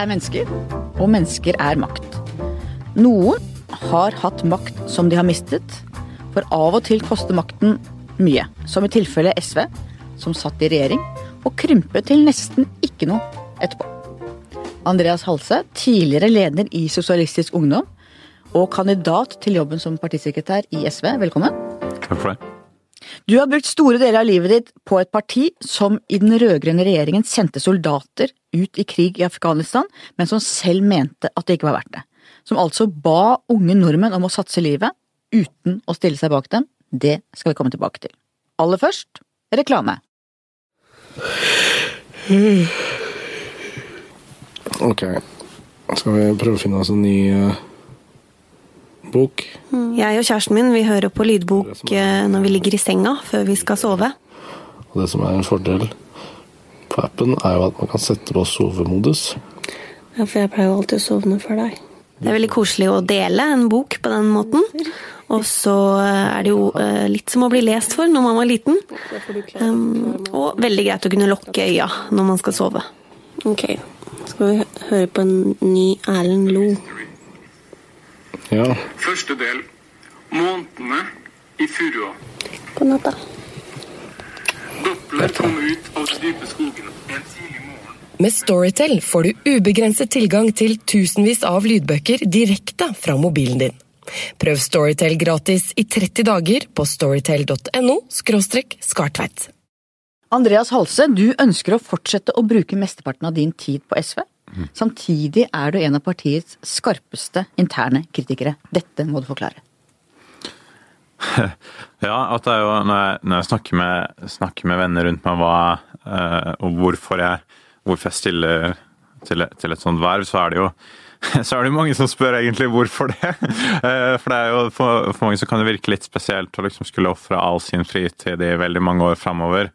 er mennesker, og mennesker er makt. Noen har hatt makt som de har mistet, for av og til koster makten mye. Som i tilfellet SV, som satt i regjering og krympet til nesten ikke noe etterpå. Andreas Halse, tidligere leder i Sosialistisk Ungdom og kandidat til jobben som partisekretær i SV, velkommen. Takk for det. Du har brukt store deler av livet ditt på et parti som i den rød-grønne regjeringen sendte soldater ut i krig i Afghanistan, men som selv mente at det ikke var verdt det. Som altså ba unge nordmenn om å satse livet uten å stille seg bak dem. Det skal vi komme tilbake til. Aller først reklame. Ok. Skal vi prøve å finne oss en ny eh, bok? Jeg og kjæresten min vi hører på lydbok er... når vi ligger i senga før vi skal sove. Og det som er en fordel på appen, er jo at man kan sette på sovemodus. Ja, for jeg pleier jo alltid å sovne før deg. Det er veldig koselig å dele en bok på den måten. Og så er det jo eh, litt som å bli lest for når man var liten. Um, og veldig greit å kunne lukke øya når man skal sove. Ok, skal vi høre på en ny Erlend Lo. Ja. Første del. Månedene i furua. God natt, da. Doppler kom ut av de dype skogene en tidlig morgen. Med Storytel får du ubegrenset tilgang til tusenvis av lydbøker direkte fra mobilen din. Prøv Storytel gratis i 30 dager på storytel.no skartveit. Andreas Halse, du ønsker å fortsette å bruke mesteparten av din tid på SV. Samtidig er du en av partiets skarpeste interne kritikere. Dette må du forklare. Ja, at det er jo når jeg, når jeg snakker, med, snakker med venner rundt meg hva, eh, og hvorfor jeg, hvorfor jeg stiller til, til et sånt verv, så er det jo så er det mange som spør egentlig hvorfor det. Eh, For det er jo for, for mange så kan det virke litt spesielt å liksom skulle ofre all sin fritid i veldig mange år framover.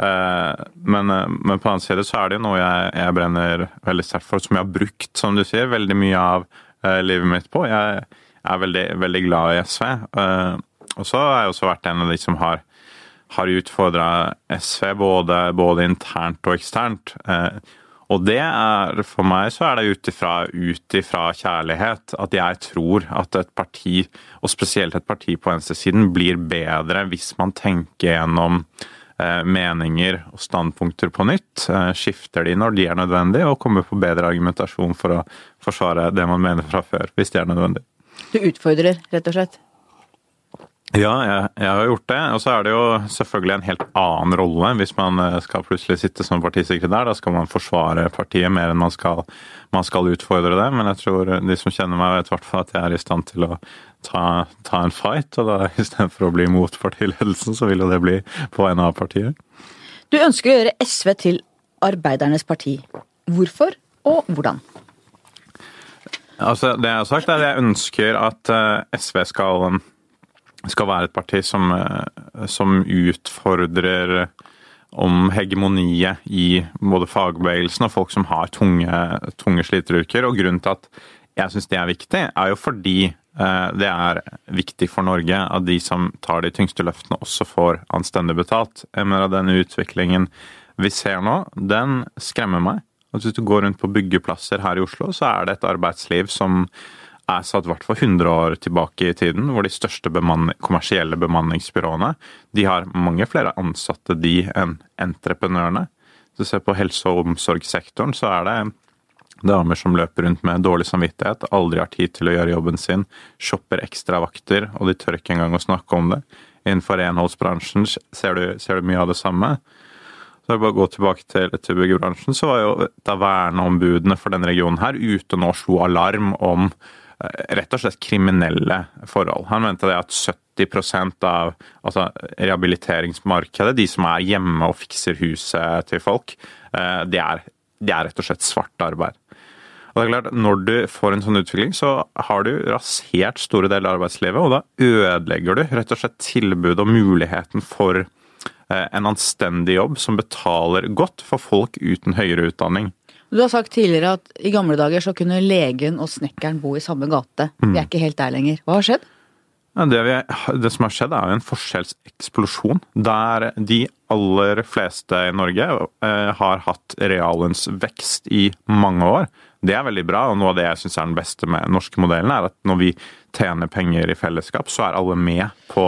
Men, eh, men på annen side så er det jo noe jeg, jeg brenner veldig sterkt for, som jeg har brukt, som du sier, veldig mye av uh, livet mitt på. Jeg er veldig, veldig glad i SV. Uh, Og så har jeg også vært en av de som har har utfordra SV både, både internt og eksternt. Uh, Og det er for meg så er det ut ifra, kjærlighet at jeg tror at et parti, og spesielt et parti på venstresiden, blir bedre hvis man tenker gjennom eh, meninger og standpunkter på nytt. eh, Skifter de når de er nødvendig, og kommer på bedre argumentasjon for å forsvare det man mener fra før, hvis det er nødvendig. Du utfordrer, rett og slett. Ja, jeg, jeg har gjort det. Og så er det jo selvfølgelig en helt annen rolle hvis man eh, skal plutselig sitte som partisekretær. Da skal man forsvare partiet mer enn man skal, man skal utfordre det. Men jeg tror de som kjenner meg, vet i hvert fall at jeg er i stand til å ta, ta en fight. Og da istedenfor å bli mot partiledelsen, så vil jo det bli på vegne av partiet. Du ønsker å gjøre SV til arbeidernes parti. Hvorfor og hvordan? Altså, det jeg har sagt, er at jeg ønsker at eh, SV skal, skal være et parti som, eh, som utfordrer om hegemoniet i både fagbevegelsen og folk som har tunge, tunge sliteryrker. Og grunnen til at jeg syns det er viktig, er jo fordi eh, det er viktig for Norge at de som tar de tyngste løftene, også får anstendig betalt. Jeg mener at den utviklingen vi ser nå, den skremmer meg. At hvis du går rundt på byggeplasser her i Oslo, så er det et arbeidsliv som er satt i hvert fall 100 år tilbake i tiden, hvor de største bemann kommersielle bemanningsbyråene de har mange flere ansatte de enn entreprenørene. Hvis du ser på helse- og omsorgssektoren, så er det damer som løper rundt med dårlig samvittighet, aldri har tid til å gjøre jobben sin, shopper ekstra vakter, og de tør ikke engang å snakke om det. Innenfor renholdsbransjen ser du, ser du mye av det samme. Så bare gå tilbake til, til byggebransjen, så var jo da verneombudene for denne regionen her ute nå slo alarm om rett og slett kriminelle forhold. Han mente det at 70% av altså, rehabiliteringsmarkedet, de som er hjemme og fikser huset til folk, eh, det er, det er rett og slett svart arbeid. Og det er klart, Når du får en sånn utvikling, så har du rasert store deler av arbeidslivet, og da ødelegger du rett og slett tilbudet og muligheten for eh, en anstendig jobb som betaler godt for folk uten høyere utdanning. Du har sagt tidligere at i gamle dager så kunne legen og snekkeren bo i samme gate. Vi er ikke helt der lenger. Hva har skjedd? Ja, Det, vi, det som har skjedd, er jo en forskjellseksplosjon. Der de aller fleste i Norge eh, har hatt reallønnsvekst i mange år. Det er veldig bra, og noe av det jeg syns er den beste med den norske modellen, er at når vi tjener penger i fellesskap, så er alle med på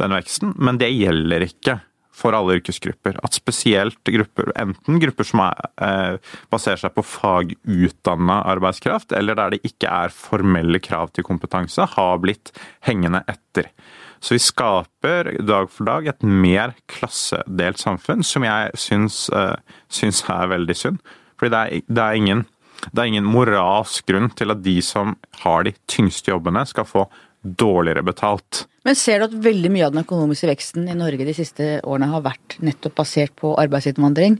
den veksten. Men det gjelder ikke for alle yrkesgrupper. At spesielt grupper, enten grupper som er, eh, baserer seg på fagutdanna arbeidskraft, eller der det ikke er formelle krav til kompetanse, har blitt hengende etter. Så vi skaper dag for dag et mer klassedelt samfunn, som jeg syns, eh, syns er veldig synd. Fordi det er, det er ingen det er ingen moralsk grunn til at de som har de tyngste jobbene, skal få dårligere betalt. Men ser du at veldig mye av den økonomiske veksten i Norge de siste årene har vært nettopp basert på arbeidsinnvandring?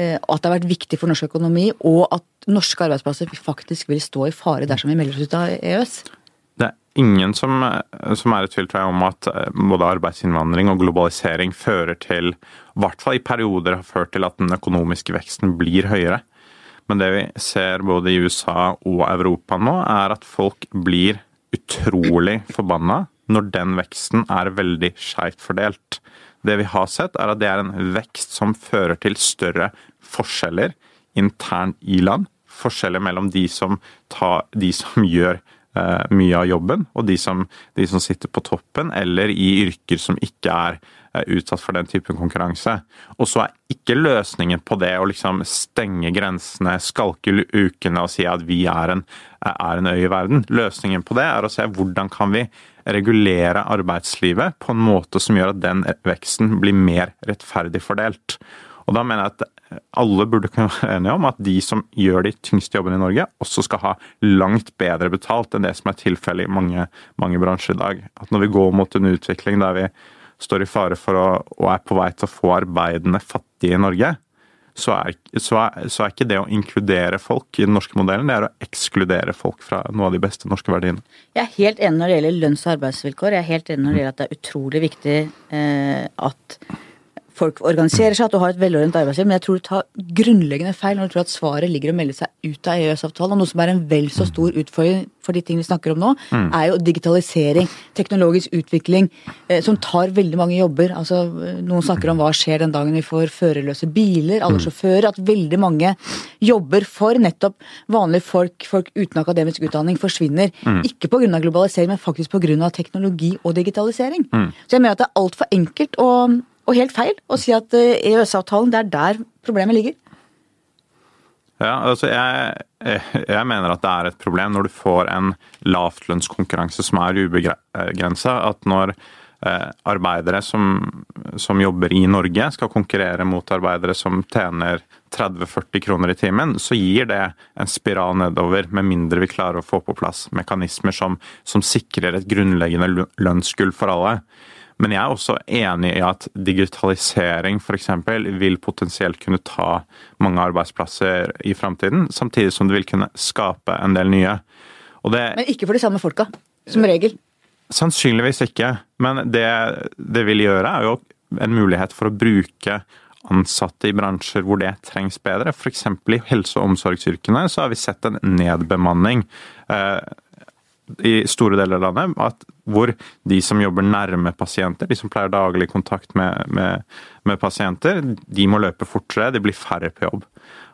eh, at det har vært viktig for norsk økonomi, og at norske arbeidsplasser faktisk vil stå i fare dersom vi melder oss ut av EØS? Det er ingen som, som er i tvil om at eh, både arbeidsinnvandring og globalisering fører til, i hvert fall i perioder, har ført til at den økonomiske veksten blir høyere. Men det vi ser både i USA og Europa nå, er at folk blir utrolig forbanna når den veksten er veldig skeivt fordelt. Det vi har sett, er at det er en vekst som fører til større forskjeller internt i land. Forskjeller mellom de som, tar, de som gjør eh, mye av jobben, og de som, de som sitter på toppen, eller i yrker som ikke er eh, utsatt for den typen konkurranse. Og så er ikke løsningen på det å liksom stenge grensene, skalke ukene og si at vi er en, er en øy i verden. Løsningen på det er å se hvordan kan vi regulere arbeidslivet på en måte som gjør at den veksten blir mer rettferdig fordelt. Og da mener jeg at alle burde kunne være enige om at de som gjør de tyngste jobbene i Norge, også skal ha langt bedre betalt enn det som er tilfellet i mange, mange bransjer i dag. At når vi går mot en utvikling der vi står i fare for å, og er på vei til å få arbeidende fattige i Norge, så er, så, er, så er, ikke det å inkludere folk i den norske modellen, det er å ekskludere folk fra noe av de beste norske verdiene. Jeg er helt enig når det gjelder lønns- og arbeidsvilkår. Jeg er helt enig når det gjelder at det er utrolig viktig eh, at folk organiserer seg, at du har et velordnet arbeidsliv, men jeg tror du tar grunnleggende feil når du tror at svaret ligger å melde seg ut av EØS-avtalen. Og noe som er en vel så stor utfordring for de tingene vi snakker om nå, mm. er jo digitalisering, teknologisk utvikling, eh, som tar veldig mange jobber. Altså, noen snakker om hva skjer den dagen vi får førerløse biler, alle mm. sjåfører. At veldig mange jobber for nettopp vanlige folk, folk uten akademisk utdanning, forsvinner. Mm. Ikke pga. globalisering, men faktisk pga. teknologi og digitalisering. Mm. Så jeg mener at det er altfor enkelt å og helt feil å si at EØS-avtalen, det er der problemet ligger. Ja, altså jeg, jeg, mener at det er et problem når du får en lavtlønnskonkurranse som er ubegrensa. At når eh, arbeidere som, som, jobber i Norge skal konkurrere mot arbeidere som tjener 30-40 kroner i timen, så gir det en spiral nedover, med mindre vi klarer å få på plass mekanismer som, som sikrer et grunnleggende lønnsgulv for alle. Men jeg er også enig i at digitalisering f.eks. vil potensielt kunne ta mange arbeidsplasser i framtiden, samtidig som det vil kunne skape en del nye. Det, men ikke for de samme folka, som regel? Sannsynligvis ikke. Men det det vil gjøre, er jo en mulighet for å bruke ansatte i bransjer hvor det trengs bedre. F.eks. i helse- og omsorgsyrkene så har vi sett en nedbemanning. Eh, i store deler av landet, at hvor de som jobber nærme pasienter, de som pleier daglig kontakt med, med, med pasienter, de må løpe fortere, det blir færre på jobb.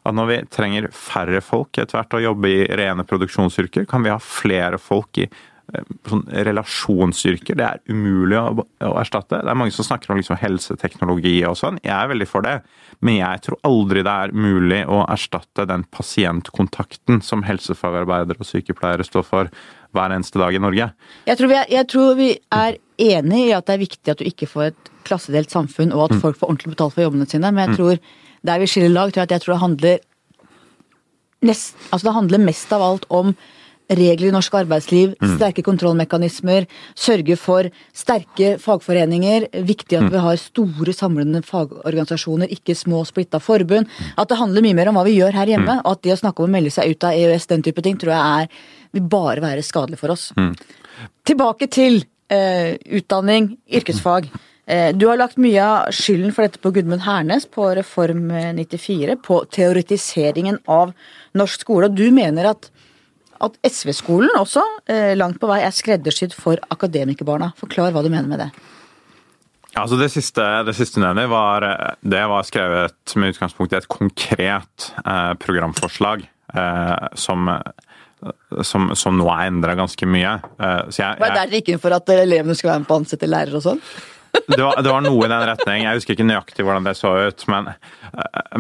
At når vi trenger færre folk etter hvert å jobbe i rene produksjonsyrker, kan vi ha flere folk i eh, sånn relasjonsyrker. Det er umulig å, å, erstatte. Det er mange som snakker om liksom helseteknologi og sånn. Jeg er veldig for det. Men jeg tror aldri det er mulig å erstatte den pasientkontakten som helsefagarbeidere og sykepleiere står for hver eneste dag i Norge. Jeg tror vi er, jeg tror vi er enig i at det er viktig at du ikke får et klassedelt samfunn, og at mm. folk får ordentlig betalt for jobbene sine, men jeg mm. tror der vi skiller lag, tror jeg at jeg tror det handler nest, altså det handler mest av alt om regler i norsk arbeidsliv, mm. sterke kontrollmekanismer, sørge for sterke fagforeninger. Viktig at mm. vi har store, samlende fagorganisasjoner, ikke små, splitta forbund. Mm. At det handler mye mer om hva vi gjør her hjemme. Mm. at det å snakke om å melde seg ut av EØS, den type ting, tror jeg er, vil bare være skadelig for oss. Tilbake til eh, utdanning, yrkesfag. Eh, du har lagt mye av skylden for dette på Gudmund Hernes, på Reform 94, på teoretiseringen av norsk skole. Og du mener at at SV-skolen også eh, langt på vei er skreddersydd for akademikerbarna. Forklar hva du mener med det. Altså det siste, det siste nevnet var, det var skrevet med utgangspunkt i et konkret eh, programforslag eh, som, som, som nå er endra ganske mye. Eh, så jeg, Hva er det der dere gikk inn for at elevene skal være med på å ansette lærere og sånn? Det, var, det var noe i den retning. Jeg husker ikke nøyaktig hvordan det så ut, men,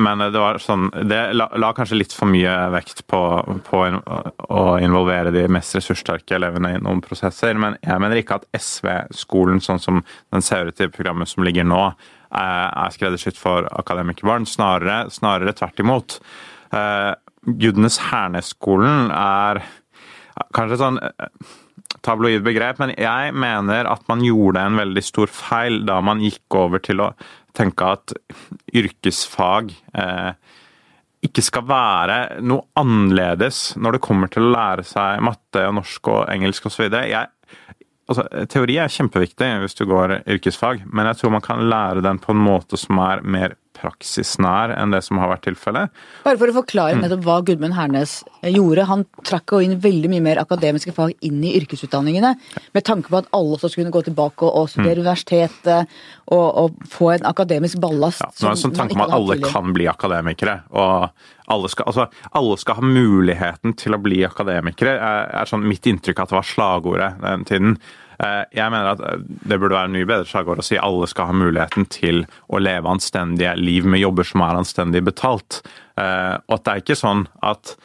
men det var sånn Det la, la kanskje litt for mye vekt på, på in- å involvere de mest ressurssterke elevene i noen prosesser. Men jeg mener ikke at SV-skolen, sånn som den ser programmet som ligger nå, er er skreddersydd for akademikerbarn. Snarere, snarere tvert imot. Eh, Gudnes Hernes-skolen er kanskje sånn eh, tabloid begrep, men jeg mener at man gjorde en veldig stor feil da man gikk over til å tenke at yrkesfag eh, ikke skal være noe annerledes når det kommer til å lære seg matte og norsk og engelsk osv. Altså, teori er kjempeviktig hvis du går yrkesfag, men jeg tror man kan lære den på en måte som er mer praksisnær enn det som har vært tilfellet. Bare for å forklare nettopp hva Gudmund Hernes gjorde. Han trakk jo inn veldig mye mer akademiske fag inn i yrkesutdanningene, med tanke på at alle også skulle gå tilbake og, studere studere universitetet og, og få en akademisk ballast. Ja, nå er det sånn tanke om at alle kan bli akademikere. og alle skal, altså, alle skal ha muligheten til å bli akademikere, er, er sånn mitt inntrykk at det var slagordet den tiden. Eh, Jeg mener at det burde være en mye bedre slagord å si alle skal ha muligheten til å leve anstendige liv med jobber som er anstendig betalt. Eh, Og at det er ikke sånn at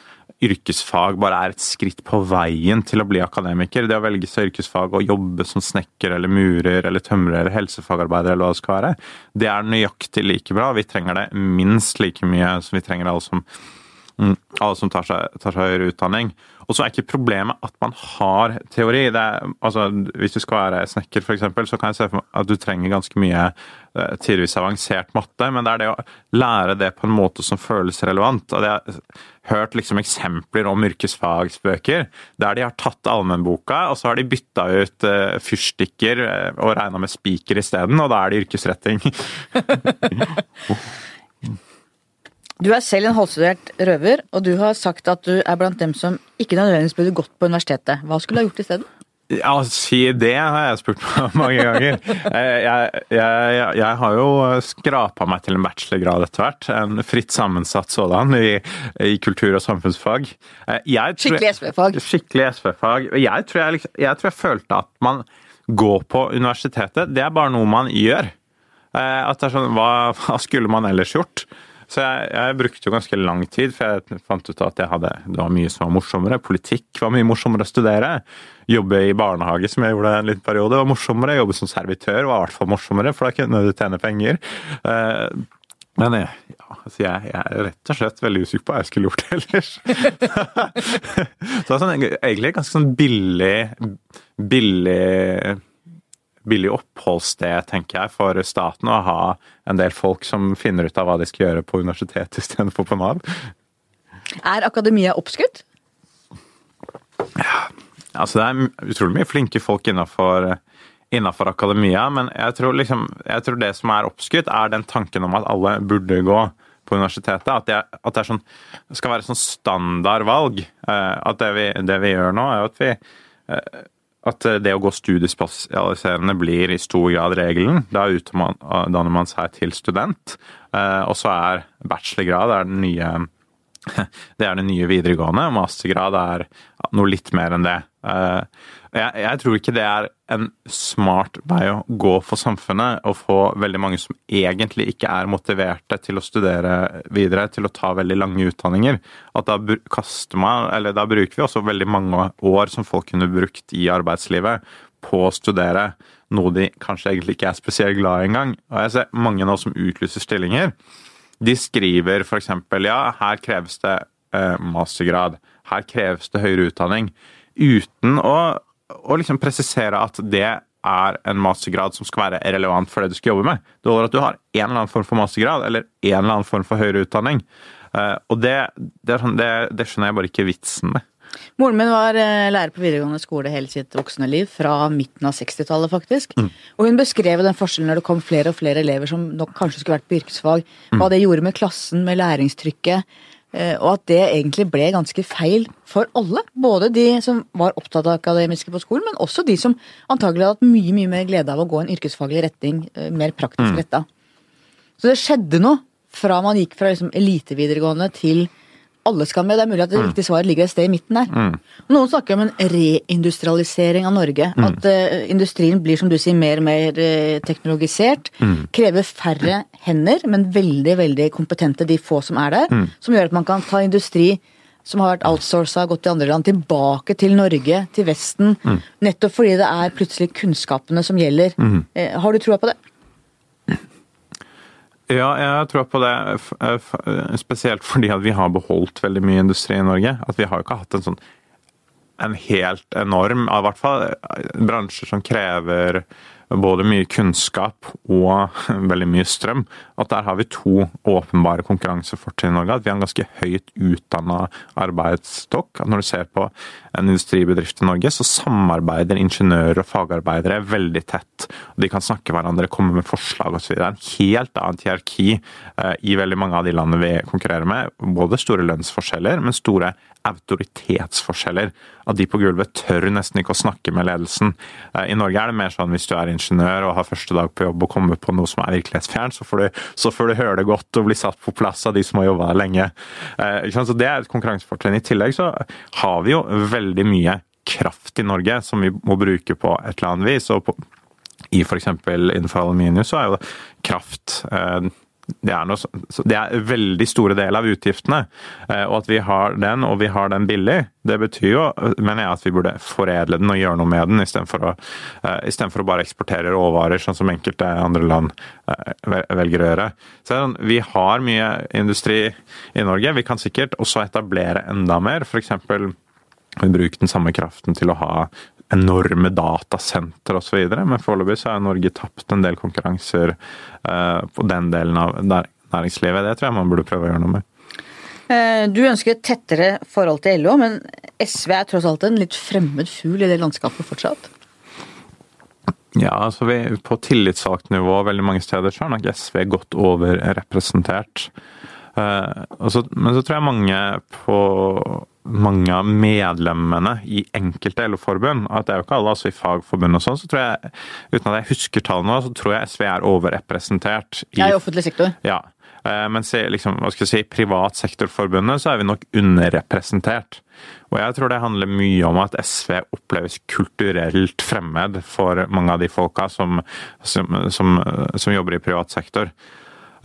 yrkesfag bare er et skritt på veien til å bli akademiker. Det å velge seg yrkesfag og jobbe som snekker eller murer eller tømrer eller helsefagarbeider eller hva det skal være, det er nøyaktig like bra. Vi trenger det minst like mye som vi trenger alle som Mm, alle som tar seg høyere utdanning. Og så er ikke problemet at man har teori. Er, altså, hvis du skal være snekker, f.eks., så kan jeg se for meg at du trenger ganske mye eh, tidvis avansert matte, men det er det å lære det på en måte som føles relevant. Og jeg har hørt liksom eksempler om yrkesfagsbøker der de har tatt allmennboka, og så har de bytta ut uh, fyrstikker eh, og regna med spiker isteden, og da er det yrkesretting. Du er selv en halvstudert røver, og du har sagt at du er blant dem som ikke nødvendigvis burde gått på universitetet. Hva skulle du ha gjort isteden? Ja, si det har jeg spurt meg mange ganger. Eh, Jeg, jeg, jeg, har jo skrapa meg til en bachelorgrad etter hvert. En fritt sammensatt sådan i, i kultur- og samfunnsfag. Eh, Jeg tror- Skikkelig SV-fag. Skikkelig SV-fag. Jeg, tror jeg, jeg tror jeg følte at man går på universitetet. Det er bare noe man gjør. Eh, At det er sånn, hva, hva skulle man ellers gjort? Så jeg, jeg brukte jo ganske lang tid, for jeg fant ut at hadde, det var mye som var morsommere. Politikk var mye morsommere å studere. Jobbe i barnehage, som jeg gjorde en liten periode, var morsommere. Jobbe som servitør var i hvert fall morsommere, for da kunne du tjene penger. Eh, Men jeg, ja, altså jeg, jeg er rett og slett veldig usikker på hva jeg skulle gjort ellers. Så det er sånn, egentlig ganske sånn billig, billig billig oppholdssted, tenker jeg, for staten å ha en del folk som finner ut av hva de skal gjøre på universitetet istedenfor på Nav. Er akademia oppskutt? Altså, det er utrolig mye flinke folk innafor innenfor akademia, men jeg tror, liksom, jeg tror det som er oppskutt, er den tanken om at alle burde gå på universitetet. At det, at det er sånn, skal være sånn standardvalg. Eh, At det vi, det vi gjør nå, er at vi eh, at det å gå studiespesialiserende blir i stor grad regelen. Da utdanner man seg til student, eh, og så er bachelorgrad er den nye det er det nye videregående. Mastergrad er noe litt mer enn det. Eh, Jeg, jeg tror ikke det er en smart vei å gå for samfunnet, å få veldig mange som egentlig ikke er motiverte til å studere videre, til å ta veldig lange utdanninger. At da man, da bruker vi også veldig mange år som folk kunne brukt i arbeidslivet på å studere noe de kanskje egentlig ikke er spesielt glad i engang. Og jeg ser mange nå som utlyser stillinger. De skriver f.eks.: Ja, her kreves det eh, mastergrad. Her kreves det høyere utdanning. Uten å, å liksom presisere at det er en mastergrad som skal være relevant for det du skal jobbe med. Det holder at du har en eller annen form for mastergrad eller en eller annen form for høyere utdanning. Eh, og det, det, sånn, det, det skjønner jeg bare ikke vitsen med. Moren min var eh, lærer på videregående skole hele sitt voksne liv, fra midten av 60-tallet faktisk. Og hun beskrev den forskjellen når det kom flere og flere elever som nok kanskje skulle vært på yrkesfag, hva det gjorde med klassen, med læringstrykket, og at det egentlig ble ganske feil for alle. Både de som var opptatt av akademiske på skolen, men også de som antagelig hadde hatt mye mye mer glede av å gå en yrkesfaglig retning, eh, mer praktisk retta. Så det skjedde noe fra man gikk fra liksom elitevideregående til alle skal med. Det er mulig at det riktige svaret ligger et sted i midten der. Noen snakker om en reindustrialisering av Norge. At uh, industrien blir, som du sier, mer og mer uh, teknologisert. Krever færre hender, men veldig, veldig kompetente, de få som er der. Som gjør at man kan ta industri som har vært outsourca, gått til andre land, tilbake til Norge, til Vesten. Nettopp fordi det er plutselig kunnskapene som gjelder. Uh, har du troa på det? Ja, jeg tror på det. f- f- Spesielt fordi at vi har beholdt veldig mye industri i Norge. At vi har jo ikke hatt en sånn en helt enorm, i hvert fall eh, bransjer som krever både mye kunnskap og veldig mye strøm. At der har vi to åpenbare konkurransefortrinn i Norge. At vi har en ganske høyt utdanna arbeidsstokk. Når du ser på en industribedrift i Norge, så samarbeider ingeniører og fagarbeidere veldig tett. De kan snakke hverandre, komme med forslag osv. Det er en helt annet hierarki eh, i veldig mange av de landene vi konkurrerer med. Både store lønnsforskjeller, men store autoritetsforskjeller. At de på gulvet tør nesten ikke å snakke med ledelsen. Eh, I Norge er det mer sånn hvis du er ingeniør og har første dag på jobb og kommer på noe som er virkelighetsfjernt, så får du, så får du høre det godt og bli satt på plass av de som har jobba der lenge. Eh? Så Det er et konkurransefortrinn. I tillegg så har vi jo veldig mye kraft i Norge som vi må bruke på et eller annet vis. og på i f.eks. innenfor aluminium så er jo kraft eh, det er, noe, det er en veldig store del av utgiftene. Eh, Og at vi har den, og vi har den billig, det betyr jo mener jeg, at vi burde foredle den og gjøre noe med den, istedenfor å, eh, for å bare eksportere råvarer, sånn som enkelte andre land eh, velger å gjøre. Så sånn, Vi har mye industri i Norge. Vi kan sikkert også etablere enda mer. F.eks. eksempel, Bruk den samme kraften til å ha enorme datasenter osv. Men foreløpig så har Norge tapt en del konkurranser eh, på den delen av næringslivet. Det tror jeg man burde prøve å gjøre noe med. Eh, Du ønsker et tettere forhold til LO, men SV er tross alt en litt fremmed fugl i det landskapet fortsatt. Ja, altså vi, På tillitsvalgt nivå veldig mange steder så er nok SV godt overrepresentert. Eh, men så tror jeg mange på mange av medlemmene i enkelte LO-forbund, og det er jo ikke alle, altså i fagforbund og sånn, så tror jeg, uten at jeg husker tallene, så tror jeg SV er overrepresentert Ja, i offentlig sektor. Ja. Eh, Mens i liksom, hva skal jeg si, privat sektor-forbundet så er vi nok underrepresentert. Og jeg tror det handler mye om at SV oppleves kulturelt fremmed for mange av de folka som, som, som, som jobber i privat sektor.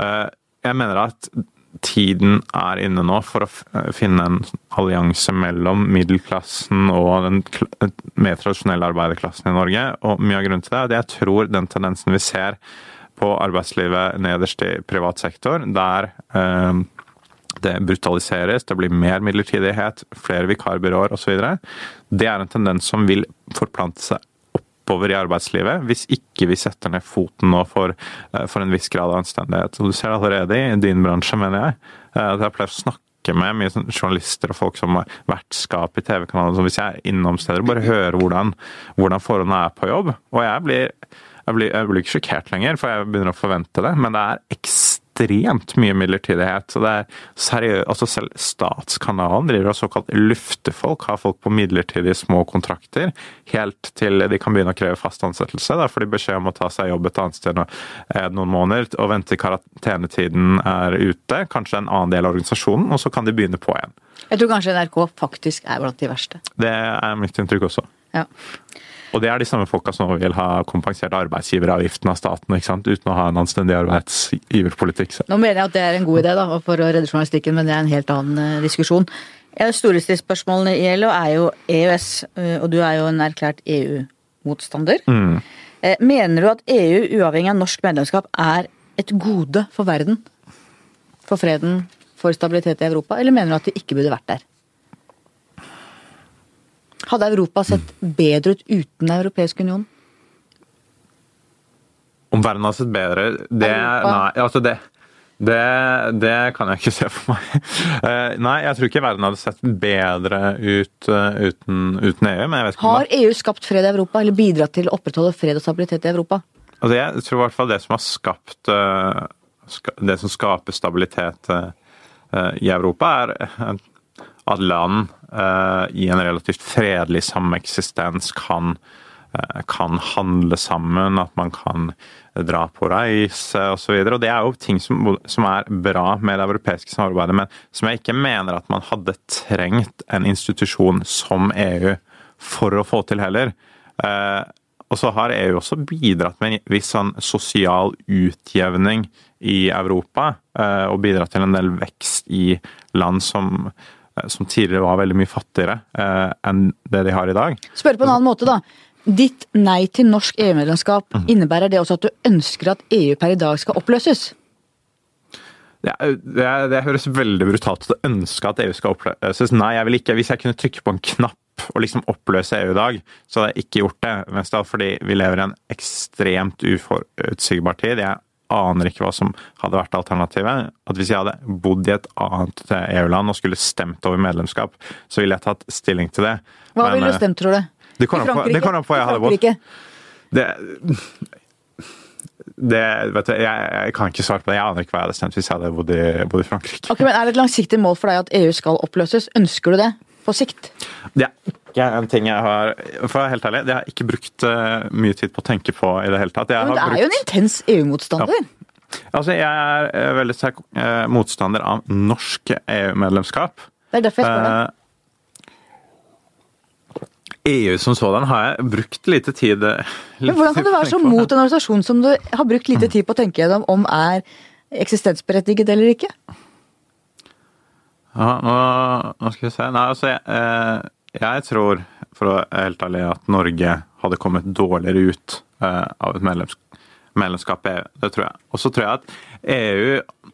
Eh, Jeg mener at tiden er inne nå for å finne en allianse mellom middelklassen og den mer tradisjonelle arbeiderklassen i Norge. Og mye av grunnen til det er at jeg tror den tendensen vi ser på arbeidslivet nederst i privat sektor, der eh, det brutaliseres, det blir mer midlertidighet, flere vikarbyråer osv. Det er en tendens som vil forplante seg oppover i arbeidslivet, hvis ikke vi setter ned foten nå for, eh, for en viss grad av anstendighet. Og du ser det allerede i din bransje, mener jeg. eh, at Jeg pleier å snakke med mye sånn journalister og folk som har vertskap i TV-kanaler. Hvis jeg er innom steder, bare høre hvordan, hvordan forholdene er på jobb. Og jeg blir, jeg blir, jeg blir ikke sjokkert lenger, for jeg begynner å forvente det. Men det er ekstremt mye midlertidighet. Så det er seriø- altså Selv Statskanalen driver og såkalt luftefolk, har folk på midlertidige små kontrakter, helt til de kan begynne å kreve fast ansettelse. Da får de beskjed om å ta seg jobb et annet sted eh, noen måneder og vente til karantenetiden er ute, kanskje en annen del av organisasjonen, og så kan de begynne på igjen. Jeg tror kanskje NRK faktisk er blant de verste. Det er mitt inntrykk også. Ja. Og det er de samme folka som vil ha kompensert arbeidsgiveravgiften av staten, ikke sant? uten å ha en anstendig arbeidsgiverpolitikk. Så. Nå mener jeg at det er en god idé da, for å redde journalistikken, men det er en helt annen eh, diskusjon. En av de store i LO er jo EØS, eh, og du er jo en erklært EU-motstander. Mm. Eh, Mener du at EU, uavhengig av norsk medlemskap, er et gode for verden? For freden, for stabilitet i Europa? Eller mener du at de ikke burde vært der? Hadde Europa sett bedre ut uten Den europeiske union? Om verden hadde sett bedre det, Europa. Nei, altså det, det, det kan jeg ikke se for meg. Eh, Nei, jeg tror ikke verden hadde sett bedre ut eh, uten, uten EU. men jeg vet ikke Har EU skapt fred i Europa, eller bidratt til å opprettholde fred og stabilitet i Europa? Altså jeg tror i hvert fall det som har skapt eh, Det som skaper stabilitet i Europa, er at land i en relativt fredelig sameksistens kan eh, kan handle sammen, at man kan dra på reise osv. Det er jo ting som, som er bra med det europeiske samarbeidet, men som jeg ikke mener at man hadde trengt en institusjon som EU for å få til heller. Eh, og så har EU også bidratt med en viss sånn sosial utjevning i Europa, eh, og bidratt til en del vekst i land som, eh, som tidligere var veldig mye fattigere enn det de har i dag. Spør på en annen måte, da. Ditt nei til norsk EU-medlemskap, Mhm. innebærer det også at du ønsker at EU per i dag skal oppløses? Det, er- det, det høres veldig brutalt ut å ønske at EU skal oppløses. Nei, jeg vil ikke. Hvis jeg kunne trykke på en knapp og liksom oppløse EU i dag, så hadde jeg ikke gjort det. Mest av er fordi vi lever i en ekstremt uforutsigbar tid. Jeg aner ikke hva som hadde vært alternativet. At Hvis jeg hadde bodd i et annet EU-land og skulle stemt over medlemskap, så ville jeg tatt stilling til det. Hva ville du eh, stemt, tror du? Det kommer an på hvor jeg hadde bodd. Det, det vet du, jeg, jeg kan ikke svare på det. Jeg aner ikke hva jeg hadde stemt hvis jeg hadde bodd i, bodd i Frankrike. Ok, men Er det et langsiktig mål for deg at EU skal oppløses? Ønsker du det på sikt? Det er ikke en ting jeg har For å være helt ærlig, det har jeg ikke brukt eh, mye tid på å tenke på i det hele tatt. Jeg Men du er er jo en intens EU-motstander. altså, jeg er eh, veldig sterk eh, motstander av norsk EU-medlemskap. Det er derfor jeg spør deg. EU som sådan har jeg brukt lite tid Men hvordan kan du være så mot en organisasjon som du har brukt lite tid på å tenke gjennom om er eksistensberettiget eller ikke? Ja, nå, nå skal vi se. Nei, altså, jeg, eh, jeg tror, for å være helt ærlig, at Norge hadde kommet dårligere ut eh, av et medlems, medlemskap i EU. Det tror jeg. Og så tror jeg at EU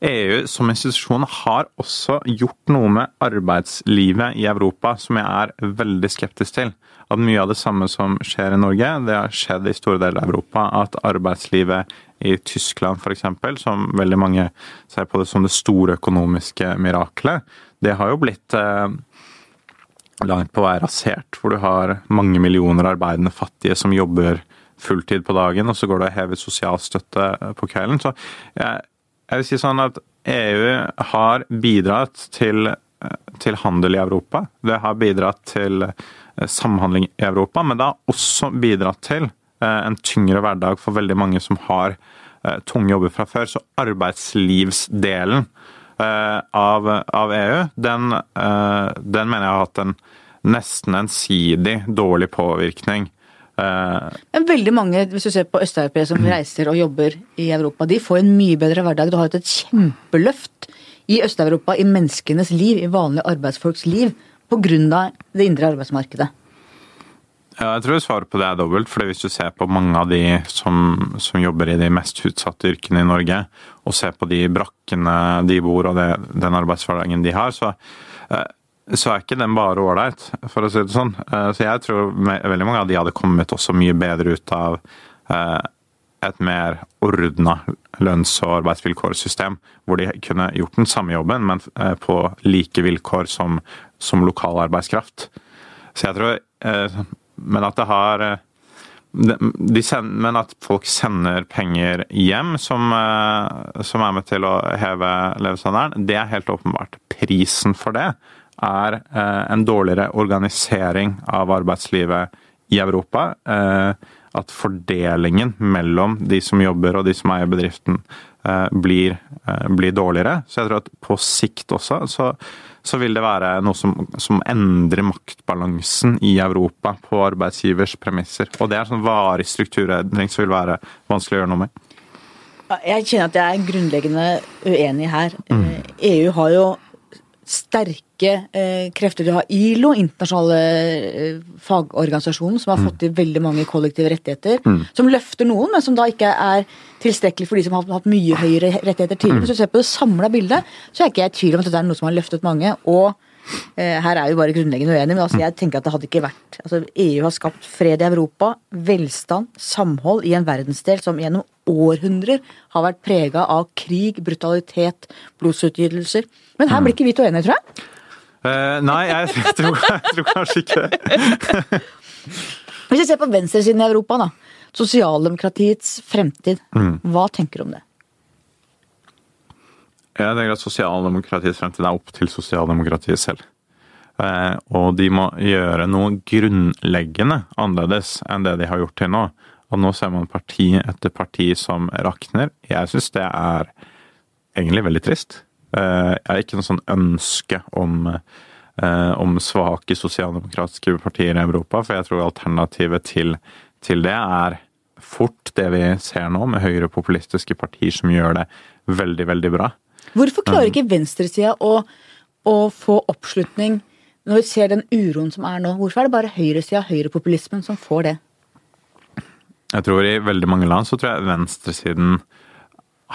EU som institusjon har også gjort noe med arbeidslivet i Europa som jeg er veldig skeptisk til. At mye av det samme som skjer i Norge, det har skjedd i store deler av Europa. At arbeidslivet i Tyskland f.eks., som veldig mange ser på det som det store økonomiske miraklet, det har jo blitt eh, langt på vei rasert. Hvor du har mange millioner arbeidende fattige som jobber fulltid på dagen, og så går det og hever sosialstøtte på kvelden. Så jeg, jeg vil si sånn at EU har bidratt til, til handel i Europa. Det har bidratt til eh, samhandling i Europa, men det har også bidratt til eh, en tyngre hverdag for veldig mange som har eh, tunge jobber fra før. Så arbeidslivsdelen eh, av, av EU, den, eh, den mener jeg har hatt en nesten ensidig dårlig påvirkning. Eh, Men veldig mange, hvis du ser på østeuropeere som reiser og jobber i Europa, de får en mye bedre hverdag. Du har hatt et kjempeløft i Øst-Europa, i menneskenes liv, i vanlige arbeidsfolks liv, pga. det indre arbeidsmarkedet. Ja, jeg tror svaret på det er dobbelt. for Hvis du ser på mange av de som, som jobber i de mest utsatte yrkene i Norge, og ser på de brakkene de bor og det, den arbeidshverdagen de har, så, eh, så er ikke den bare ålreit, for å si det sånn. Eh, Så jeg tror veldig mange av de hadde kommet også mye bedre ut av eh, et mer ordna lønns- og arbeidsvilkårssystem, hvor de kunne gjort den samme jobben, men eh, på like vilkår som, som lokal arbeidskraft. Så jeg tror Men at det har send, Men at folk sender penger hjem som, som er med til å heve levestandarden, det er helt åpenbart. Prisen for det er eh, en dårligere organisering av arbeidslivet i Europa. Eh, at fordelingen mellom de som jobber og de som eier bedriften, eh, blir, blir dårligere. Så jeg tror at på sikt også så, så vil det være noe som, som endrer maktbalansen i Europa på arbeidsgivers premisser. Og det er sånn varig strukturendring som vil være vanskelig å gjøre noe med. Jeg kjenner at jeg er grunnleggende uenig her. Mm. EU har jo sterke eh, krefter. Du har ILO, internasjonale eh, fagorganisasjonen, som har fått til veldig mange kollektive rettigheter. Som løfter noen, men som da ikke er tilstrekkelig for de som har hatt mye høyere rettigheter tidligere. Hvis du ser på det samla bildet, så er ikke jeg i tvil om at dette er noe som har løftet mange. og her er vi bare grunnleggende uenige, men altså jeg tenker at det hadde ikke vært altså EU har skapt fred i Europa, velstand, samhold i en verdensdel som gjennom århundrer har vært prega av krig, brutalitet, blodsutgytelser. Men her blir ikke vi to enige, tror jeg. Uh, nei, jeg tror, jeg tror kanskje ikke det. Hvis vi ser på venstresiden i Europa, da. Sosialdemokratiets fremtid. Hva tenker du om det? Jeg tenker at sosialdemokratiets fremtid er opp til sosialdemokratiet selv. Eh, og de må gjøre noe grunnleggende annerledes enn det de har gjort til nå. Og nå ser man parti etter parti som rakner. Jeg syns det er egentlig veldig trist. Eh, jeg har ikke noe sånn ønske om, eh, om svake sosialdemokratiske partier i Europa, for jeg tror alternativet til, til det er fort det vi ser nå, med høyrepopulistiske partier som gjør det veldig, veldig bra. Hvorfor klarer ikke venstresida å, å få oppslutning når vi ser den uroen som er nå? Hvorfor er det bare høyresida, høyrepopulismen, som får det? Jeg tror i veldig mange land så tror jeg venstresiden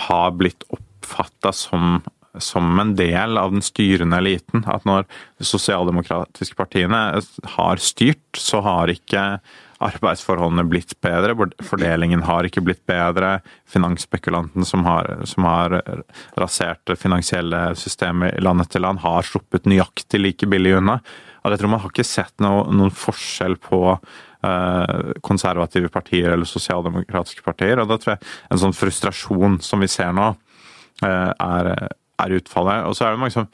har blitt oppfatta som, som en del av den styrende eliten. At når de sosialdemokratiske partiene har styrt, så har ikke arbeidsforholdene blitt bedre. Fordelingen har ikke blitt bedre. Finansspekulanten som har, som har rasert det finansielle systemet land etter land, har sluppet nøyaktig like billig unna. Jeg tror man har ikke sett noe, noen forskjell på uh, konservative partier eller sosialdemokratiske partier. og da tror jeg En sånn frustrasjon som vi ser nå, uh, er, er utfallet. Og så er det mange som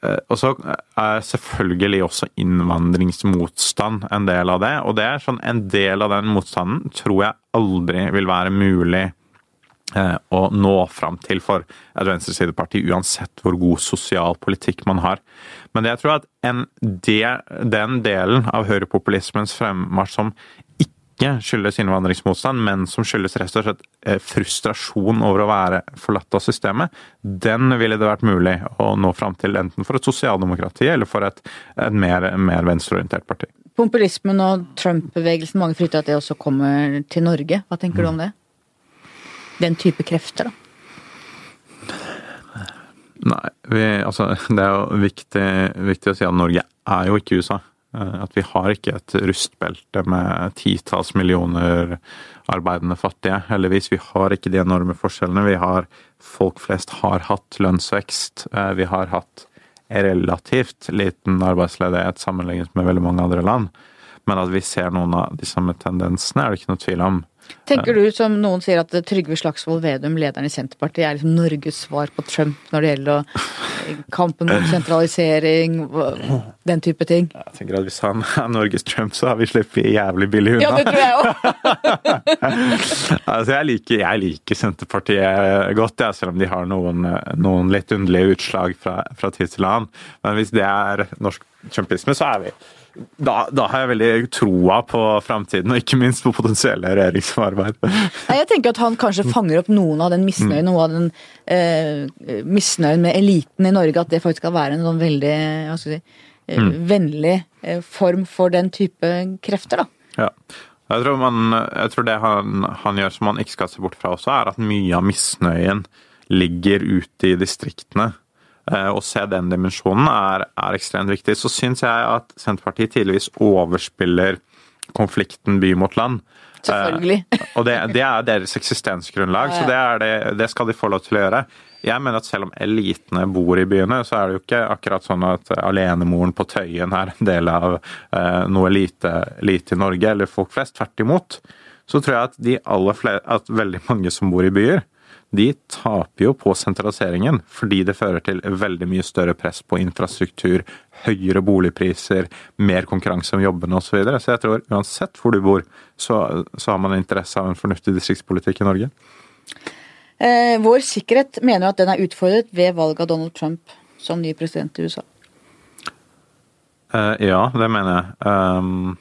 og så er selvfølgelig også innvandringsmotstand en del av det. Og det er sånn en del av den motstanden tror jeg aldri vil være mulig eh, å nå fram til for et venstresideparti, uansett hvor god sosial politikk man har. Men jeg tror at del, den delen av høyrepopulismens fremmarsj som ikke skyldes innvandringsmotstand, men som skyldes rett og slett eh, frustrasjon over å være forlatt av systemet, den ville det vært mulig å nå fram til enten for et sosialdemokrati eller for et, et mer, mer venstreorientert parti. Pompulismen og Trump-bevegelsen, mange frykter at det også kommer til Norge. Hva tenker du om det? Den type krefter, da? Nei, vi, altså, det er jo viktig, viktig å si at Norge er jo ikke USA. Eh, at vi har ikke et rustbelte med titalls millioner arbeidende fattige. Heldigvis. Vi har ikke de enorme forskjellene. Vi har Folk flest har hatt lønnsvekst. Eh, vi har hatt relativt liten arbeidsledighet sammenlignet med veldig mange andre land. Men at vi ser noen av de samme tendensene, er det ikke noe tvil om. Tenker du, som noen sier, at Trygve Slagsvold Vedum, lederen i Senterpartiet, er liksom Norges svar på Trump når det gjelder kampen mot sentralisering, den type ting? Jeg tenker at Hvis han er Norges Trump, så har vi sluppet jævlig billig unna. Ja, det tror jeg òg. altså, jeg, liker, jeg liker Senterpartiet godt, ja, selv om de har noen, noen litt underlige utslag fra, fra tid til annen. Men hvis det er norsk trumpisme, så er vi da, da, har jeg veldig troa på framtiden, og ikke minst på potensielle regjeringssamarbeid. Jeg tenker at han kanskje fanger opp noen av den misnøyen, noe av den eh, misnøyen med eliten i Norge. At det faktisk skal være en sånn veldig hva skal jeg si, eh, mm. vennlig eh, form for den type krefter, da. Ja. Jeg tror, man, jeg tror det han, han, gjør som man ikke skal se bort fra også, er at mye av misnøyen ligger ute i distriktene. Eh, å se den dimensjonen er, er, ekstremt viktig. Så syns jeg at Senterpartiet tidligvis overspiller konflikten by mot land. Selvfølgelig. Eh, og det, det, er deres eksistensgrunnlag, så det, det, det, skal de få lov til å gjøre. Jeg mener at selv om elitene bor i byene, så er det jo ikke akkurat sånn at alenemoren på Tøyen er en del av eh, noe elite, elite i Norge, eller folk flest. Tvert imot. Så tror jeg at, de flere, at veldig mange som bor i byer, de taper jo på sentraliseringen, fordi det fører til veldig mye større press på infrastruktur, høyere boligpriser, mer konkurranse om jobbene osv. Så, videre. så jeg tror uansett hvor du bor, så, så har man interesse av en fornuftig distriktspolitikk i Norge. Eh, vår sikkerhet mener at den er utfordret ved valget av Donald Trump som ny president i USA. Eh, ja, det mener jeg. Um,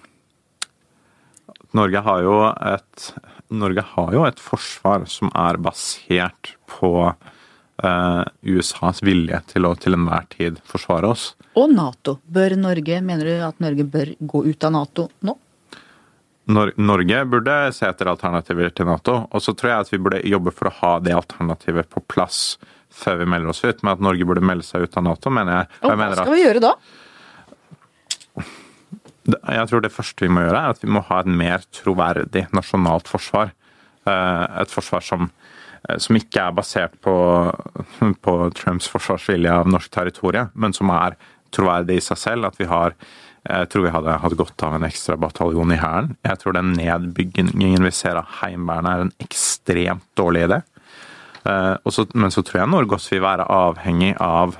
Norge har jo et Norge har jo et forsvar som er basert på eh, USAs vilje til å til enhver tid forsvare oss. Og Nato. Bør Norge, Mener du at Norge bør gå ut av Nato nå? Nor Norge burde se etter alternativer til Nato. Og så tror jeg at vi burde jobbe for å ha det alternativet på plass før vi melder oss ut. Men at Norge burde melde seg ut av Nato, mener jeg. Og hva skal vi gjøre da? Jeg tror det første vi må gjøre, er at vi må ha et mer troverdig nasjonalt forsvar. Eh, et forsvar som, eh, som ikke er basert på, på Trumps forsvarsvilje av norsk territorium, men som er troverdig i seg selv. At vi har jeg tror vi hadde hatt godt av en ekstra bataljon i Hæren. Jeg tror den nedbyggingen vi ser av Heimevernet er en ekstremt dårlig idé. Eh, men så tror jeg Norge også vil være avhengig av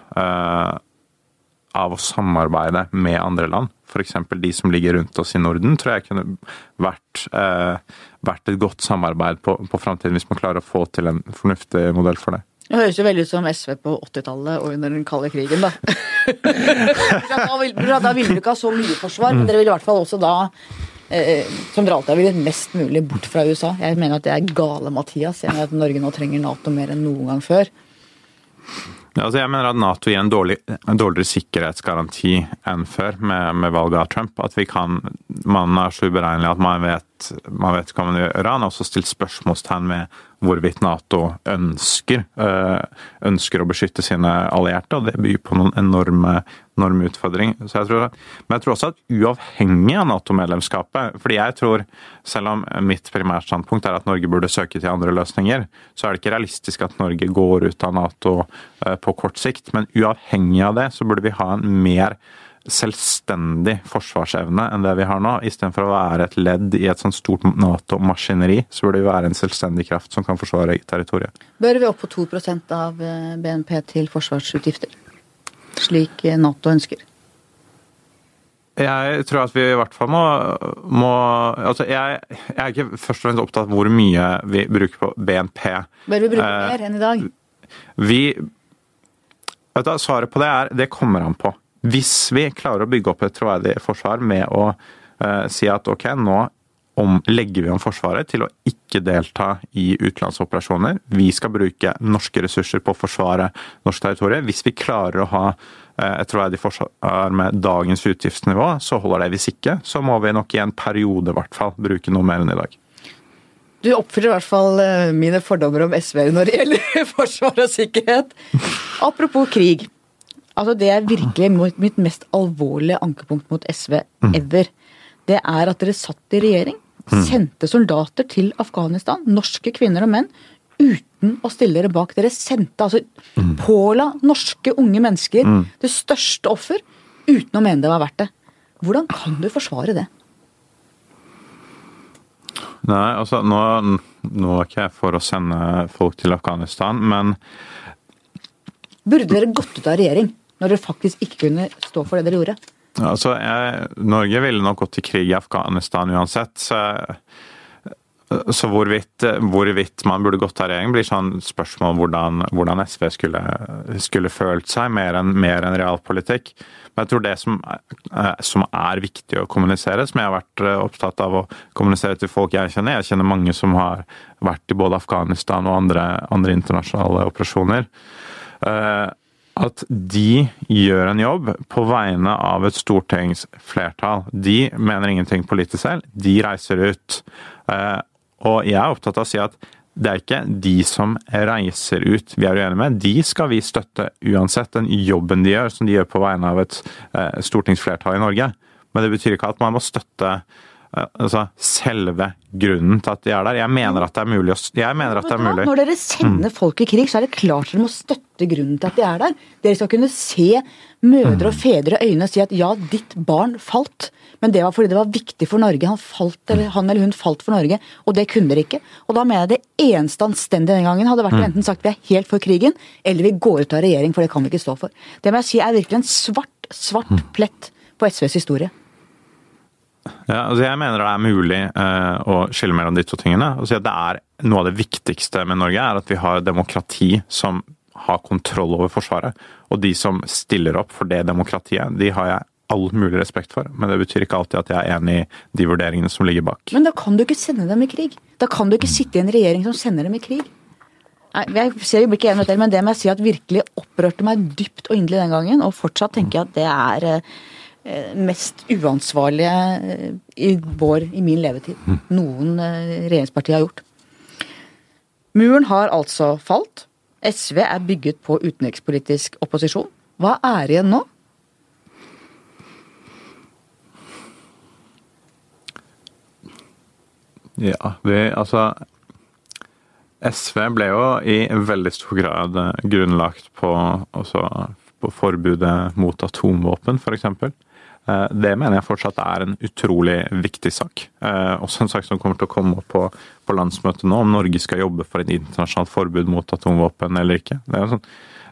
av å samarbeide med andre land. F.eks. de som ligger rundt oss i Norden, tror jeg kunne vært, eh, vært et godt samarbeid på, på framtiden, hvis man klarer å få til en fornuftig modell for det. Det høres jo veldig ut som SV på 80-tallet og under den kalde krigen, da. da, vil, da ville dere ikke ha så mye forsvar, men dere ville i hvert fall også da eh, som dere alltid har villet mest mulig bort fra USA. Jeg mener at det er gale, Mathias. Jeg mener at Norge nå trenger Nato mer enn noen gang før. Altså jeg mener at Nato gir en, dårlig, en dårligere sikkerhetsgaranti enn før med, med valget av Trump. At vi kan, Man er så uberegnelig at man vet, man vet hva man gjør. Han har også stilt spørsmålstegn ved hvorvidt Nato ønsker, øh, ønsker å beskytte sine allierte, og det byr på noen enorme, enorme utfordring. Jeg tror, men jeg tror også at uavhengig av Nato-medlemskapet fordi jeg tror, selv om mitt primærstandpunkt er at Norge burde søke til andre løsninger, så er det ikke realistisk at Norge går ut av Nato øh, på kort sikt. Men uavhengig av det, så burde vi ha en mer selvstendig forsvarsevne enn det vi har nå. Istedenfor å være et ledd i et sånt stort Nato-maskineri, så burde vi være en selvstendig kraft som kan forsvare eget territorium. Bør vi opp på 2% av eh, BNP til forsvarsutgifter, slik Nato ønsker? Jeg tror at vi i hvert fall må, må altså jeg, jeg, er ikke først og fremst opptatt av hvor mye vi bruker på BNP. Bør vi bruke eh, mer enn i dag? Vi vet du, Svaret på det er det kommer an på. Hvis vi klarer å bygge opp et troverdig forsvar med å eh, si at ok, nå om, legger vi om Forsvaret til å ikke delta i utenlandsoperasjoner. Vi skal bruke norske ressurser på å forsvare norsk territorium. Hvis vi klarer å ha uh, et troverdig forsvar med dagens utgiftsnivå, så holder det. Hvis ikke, så må vi nok i en periode i hvert fall bruke noe mer enn i dag. Du oppfyller i hvert fall eh, mine fordommer om SV når det gjelder forsvar og sikkerhet. Apropos krig. Altså Det er virkelig mitt mest alvorlige ankepunkt mot SV mm. ever. Det er at dere satt i regjering, mm. sendte soldater til Afghanistan, norske kvinner og menn, uten å stille dere bak. Dere sendte altså mm. Påla norske unge mennesker det største offer uten å mene det var verdt det. Hvordan kan du forsvare det? Nei, altså nå, nå er ikke jeg for å sende folk til Afghanistan, men Burde dere gått ut av regjering når dere faktisk ikke kunne stå for det dere gjorde? Altså, jeg, Norge ville nok gått til krig i Afghanistan uansett. så så hvorvidt, hvorvidt, man burde gått av regjering, blir sånn spørsmål hvordan, hvordan SV skulle, skulle, følt seg, mer enn en realpolitikk. Men jeg tror det som, som, er viktig å kommunisere, som jeg har vært opptatt av å kommunisere til folk jeg kjenner Jeg kjenner mange som har vært i både Afghanistan og andre, andre internasjonale operasjoner. Eh, at de gjør en jobb på vegne av et stortingsflertall. De mener ingenting politisk selv, de reiser ut. Og jeg er opptatt av å si at det er ikke de som reiser ut vi er uenige med, de skal vi støtte uansett. Den jobben de gjør, som de gjør på vegne av et eh, stortingsflertall i Norge. Men det betyr ikke at man må støtte Eh, altså, selve grunnen til at de er der. Jeg mener at det er mulig. Jeg mener at det er mulig. Når dere sender folk i krig, så er det klart dere må støtte grunnen til at de er der. Dere skal kunne se mødre og mm. fedre i øynene og si at ja, ditt barn falt, men det var fordi det var viktig for Norge. Han, falt, eller, han eller hun falt for Norge, og det kunne dere ikke. Og da mener jeg det eneste anstendige den gangen hadde vært å mm. enten sagt vi er helt for krigen, eller vi går ut av regjering, for det kan vi ikke stå for. Det må jeg si er virkelig en svart, svart mm. plett på SVs historie. Ja, altså jeg mener det er mulig uh, å skille mellom de to tingene. Altså det er Noe av det viktigste med Norge er at vi har demokrati som har kontroll over Forsvaret. Og de som stiller opp for det demokratiet, de har jeg all mulig respekt for. Men det betyr ikke alltid at jeg er enig i de vurderingene som ligger bak. Men da kan du ikke sende dem i krig. Da kan du ikke sitte i en regjering som sender dem i krig. Nei, jeg ser ikke enig ikke enige, men det må jeg si at virkelig opprørte meg dypt og inderlig den gangen. Og fortsatt tenker jeg at det er Eh, mest uansvarlige eh, i, vår, i min levetid noen regjeringspartier regjeringsparti har gjort. Muren har altså falt. SV er bygget på utenrikspolitisk opposisjon. Hva er igjen nå? Ja, vi altså SV ble jo i veldig stor grad grunnlagt på, altså, på forbudet mot atomvåpen, f.eks. Eh, det mener jeg fortsatt er en utrolig viktig sak. Eh, også en sak som kommer til å komme opp på, på landsmøtet nå, om Norge skal jobbe for et internasjonalt forbud mot atomvåpen eller ikke. Det er sånn,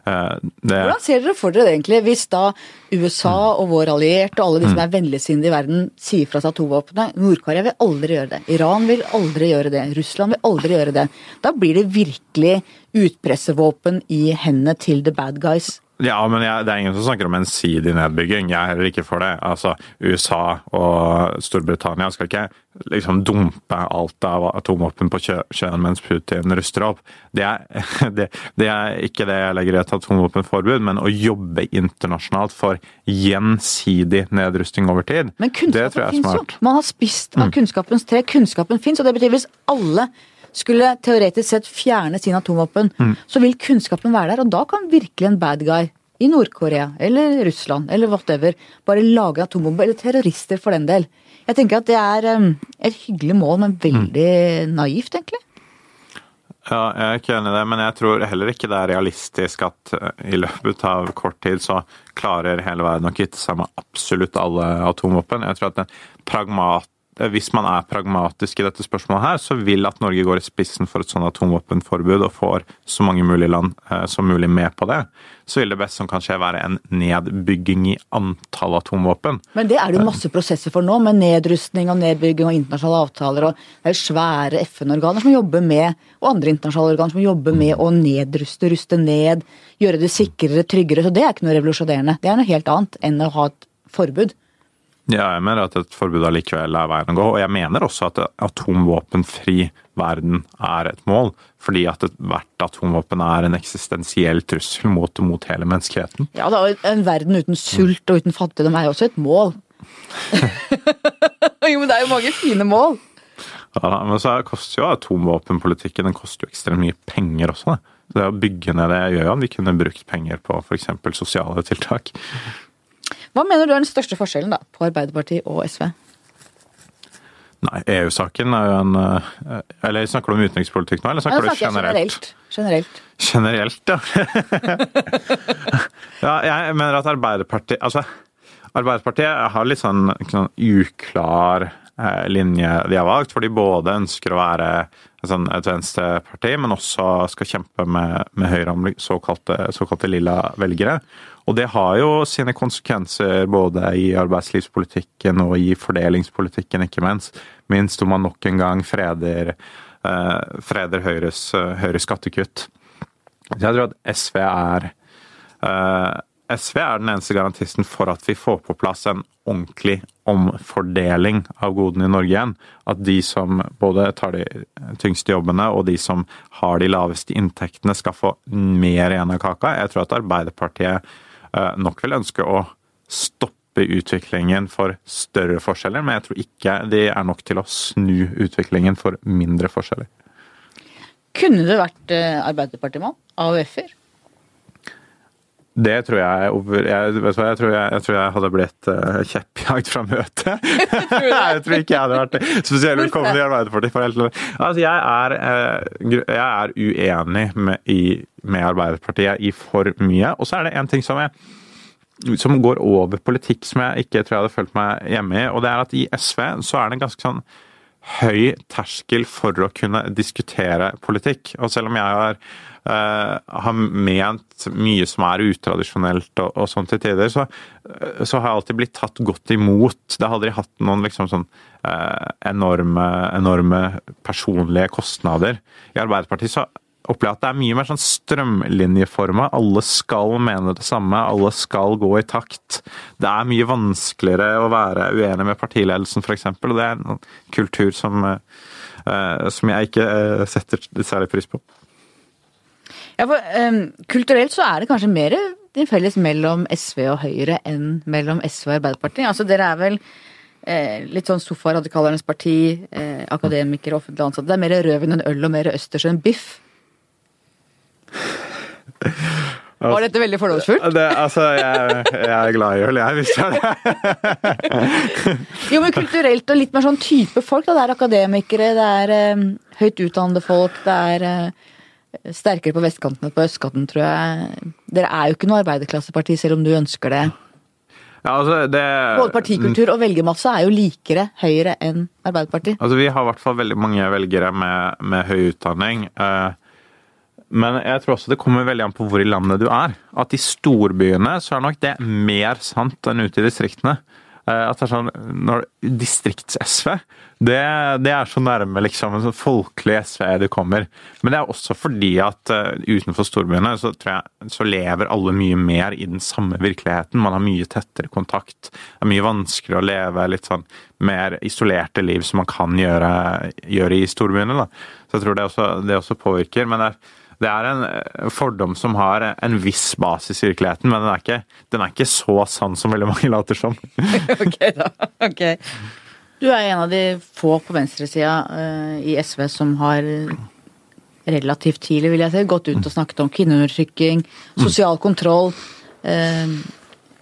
Eh, det, Hvordan ser dere for dere det egentlig, hvis da USA Mm. og vår allierte og alle de som er vennligsinnede i verden sier fra seg atomvåpenet? Nord-Korea vil aldri gjøre det. Iran vil aldri gjøre det. Russland vil aldri gjøre det. Da blir det virkelig utpressevåpen i hendene til the bad guys. Ja, men jeg, det er ingen som snakker om ensidig nedbygging. Jeg er heller ikke for det. Altså, USA og Storbritannia skal ikke liksom dumpe alt av atomvåpen på sjø- sjøen mens Putin ruster opp. Det er, det, det er ikke det jeg legger i et atomvåpenforbud, men å jobbe internasjonalt for gjensidig nedrusting over tid. Det tror jeg er fins jo. smart. Mm. Man har spist av kunnskapens tre. Kunnskapen fins, og det betyr hvis alle skulle teoretisk sett fjerne sine atomvåpen, Mm. så vil kunnskapen være der, og da kan virkelig en bad guy i Nord-Korea eller Russland eller whatever bare lage atombomber, eller terrorister for den del. Jeg tenker at det er um, et hyggelig mål, men veldig naivt, egentlig. Ja, jeg er ikke enig i det, men jeg tror heller ikke det er realistisk at eh, i løpet av kort tid så klarer hele verden å kvitte seg med absolutt alle atomvåpen. Jeg tror at en pragmat, hvis man er pragmatisk i dette spørsmålet her, så vil at Norge går i spissen for et sånt atomvåpenforbud og får så mange mulige land eh, som mulig med på det, så vil det best som kan skje være en nedbygging i antall atomvåpen. Men det er det jo masse prosesser for nå, med nedrustning og nedbygging og internasjonale avtaler. og Det er svære FN-organer som jobber med, og andre internasjonale organer som jobber med å nedruste, ruste ned, gjøre det sikrere, tryggere. Så det er ikke noe revolusjonerende. Det er noe helt annet enn å ha et forbud. Ja, jeg mener at et forbud allikevel er veien å gå. Og jeg mener også at atomvåpenfri verden er et mål. Fordi at hvert atomvåpen er en eksistensiell trussel mot, mot hele menneskeheten. Ja, da, En verden uten sult og uten fattigdom er jo også et mål. jo, men det er jo mange fine mål. Ja, men så koster jo atomvåpenpolitikken den koster jo ekstremt mye penger også. Da. Det å bygge ned det gjør jo at vi kunne brukt penger på f.eks. sosiale tiltak. Hva mener du er den største forskjellen da, på Arbeiderpartiet og SV? Nei, EU-saken er jo en eh, Eller snakker du om utenrikspolitikk nå, eller Ja, snakker du snakker jeg generelt? generelt. Generelt. Generelt, ja. ja, jeg mener at Arbeiderpartiet Altså, Arbeiderpartiet har litt sånn, sånn uklar eh, linje de har valgt, for de både ønsker å være sånn, et venstreparti, men også skal kjempe med, med Høyre om såkalte, såkalte lilla velgere. Og det har jo sine konsekvenser både i arbeidslivspolitikken og i fordelingspolitikken, ikke minst. Minst om man nok en gang freder, eh, freder Høyres, eh, Høyres skattekutt. Jeg tror at SV er eh, SV er den eneste garantisten for at vi får på plass en ordentlig omfordeling av godene i Norge igjen. At de som både tar de tyngste jobbene og de som har de laveste inntektene, skal få mer igjen av kaka. Jeg tror at Arbeiderpartiet nok vil ønske å stoppe utviklingen for større forskjeller, men jeg tror ikke de er nok til å snu utviklingen for mindre forskjeller. Kunne det vært eh, Arbeiderpartimann? AUF-er? Det tror jeg over jeg, vet hva, jeg, tror jeg, jeg tror jeg hadde blitt uh, kjeppjagd fra møtet. jeg tror ikke jeg hadde vært spesielt velkommen i Arbeiderpartiet. For helt, altså, jeg, er, uh, jeg er uenig med, i, med Arbeiderpartiet i for mye. Og så er det en ting som, som går over politikk som jeg ikke tror jeg hadde følt meg hjemme i. Og det er at i SV så er det ganske sånn høy terskel for å kunne diskutere politikk. Og selv om jeg har, uh, har ment mye som er utradisjonelt og, og sånn til tider, så, uh, så har jeg alltid blitt tatt godt imot. Det har aldri hatt noen liksom sånn uh, enorme, enorme personlige kostnader. I Arbeiderpartiet så opplever at det er mye mer sånn strømlinjeforma. Alle skal mene det samme, alle skal gå i takt. Det er mye vanskeligere å være uenig med partiledelsen, f.eks. Og det er en kultur som, eh, som jeg ikke eh, setter særlig pris på. Ja, for um, Kulturelt så er det kanskje mer din felles mellom SV og Høyre enn mellom SV og Arbeiderpartiet. Altså Dere er vel eh, litt sånn sofaradikalernes parti, eh, akademikere, offentlig ansatte. Det er mer rødvin enn øl og mer østers enn biff. Var dette veldig fordomsfullt? Det, altså, jeg, jeg er glad i øl, jeg, hvis det er det. Jo, men kulturelt og litt mer sånn type folk. Da. Det er akademikere, det er um, høyt utdannede folk, det er uh, sterkere på vestkanten enn på østkanten, tror jeg. Dere er jo ikke noe arbeiderklasseparti, selv om du ønsker det. Ja, altså, det Både partikultur og velgermasse er jo likere Høyre enn Arbeiderpartiet. Altså, vi har i hvert fall veldig mange velgere med, med høy utdanning. Eh, Men jeg tror også det kommer veldig an på hvor i landet du er. At i storbyene så er nok det mer sant enn ute i distriktene. Eh, At det er sånn, Distrikts-SV, det, det er så nærme liksom en sånn folkelig SV du kommer. Men det er også fordi at uh, utenfor storbyene så jeg så lever alle mye mer i den samme virkeligheten. Man har mye tettere kontakt. Det er mye vanskeligere å leve litt sånn mer isolerte liv som man kan gjøre, gjøre i storbyene. da. Så jeg tror det også, det også påvirker. men det er det er en eh, fordom som har en viss basis i virkeligheten, men den er ikke, den er ikke så sann som veldig mange later som. ok, da. Ok. Du er en av de få på venstresida uh, i SV som har relativt tidlig, vil jeg si, gått ut og snakket om kvinneundertrykking, sosial kontroll, Uh,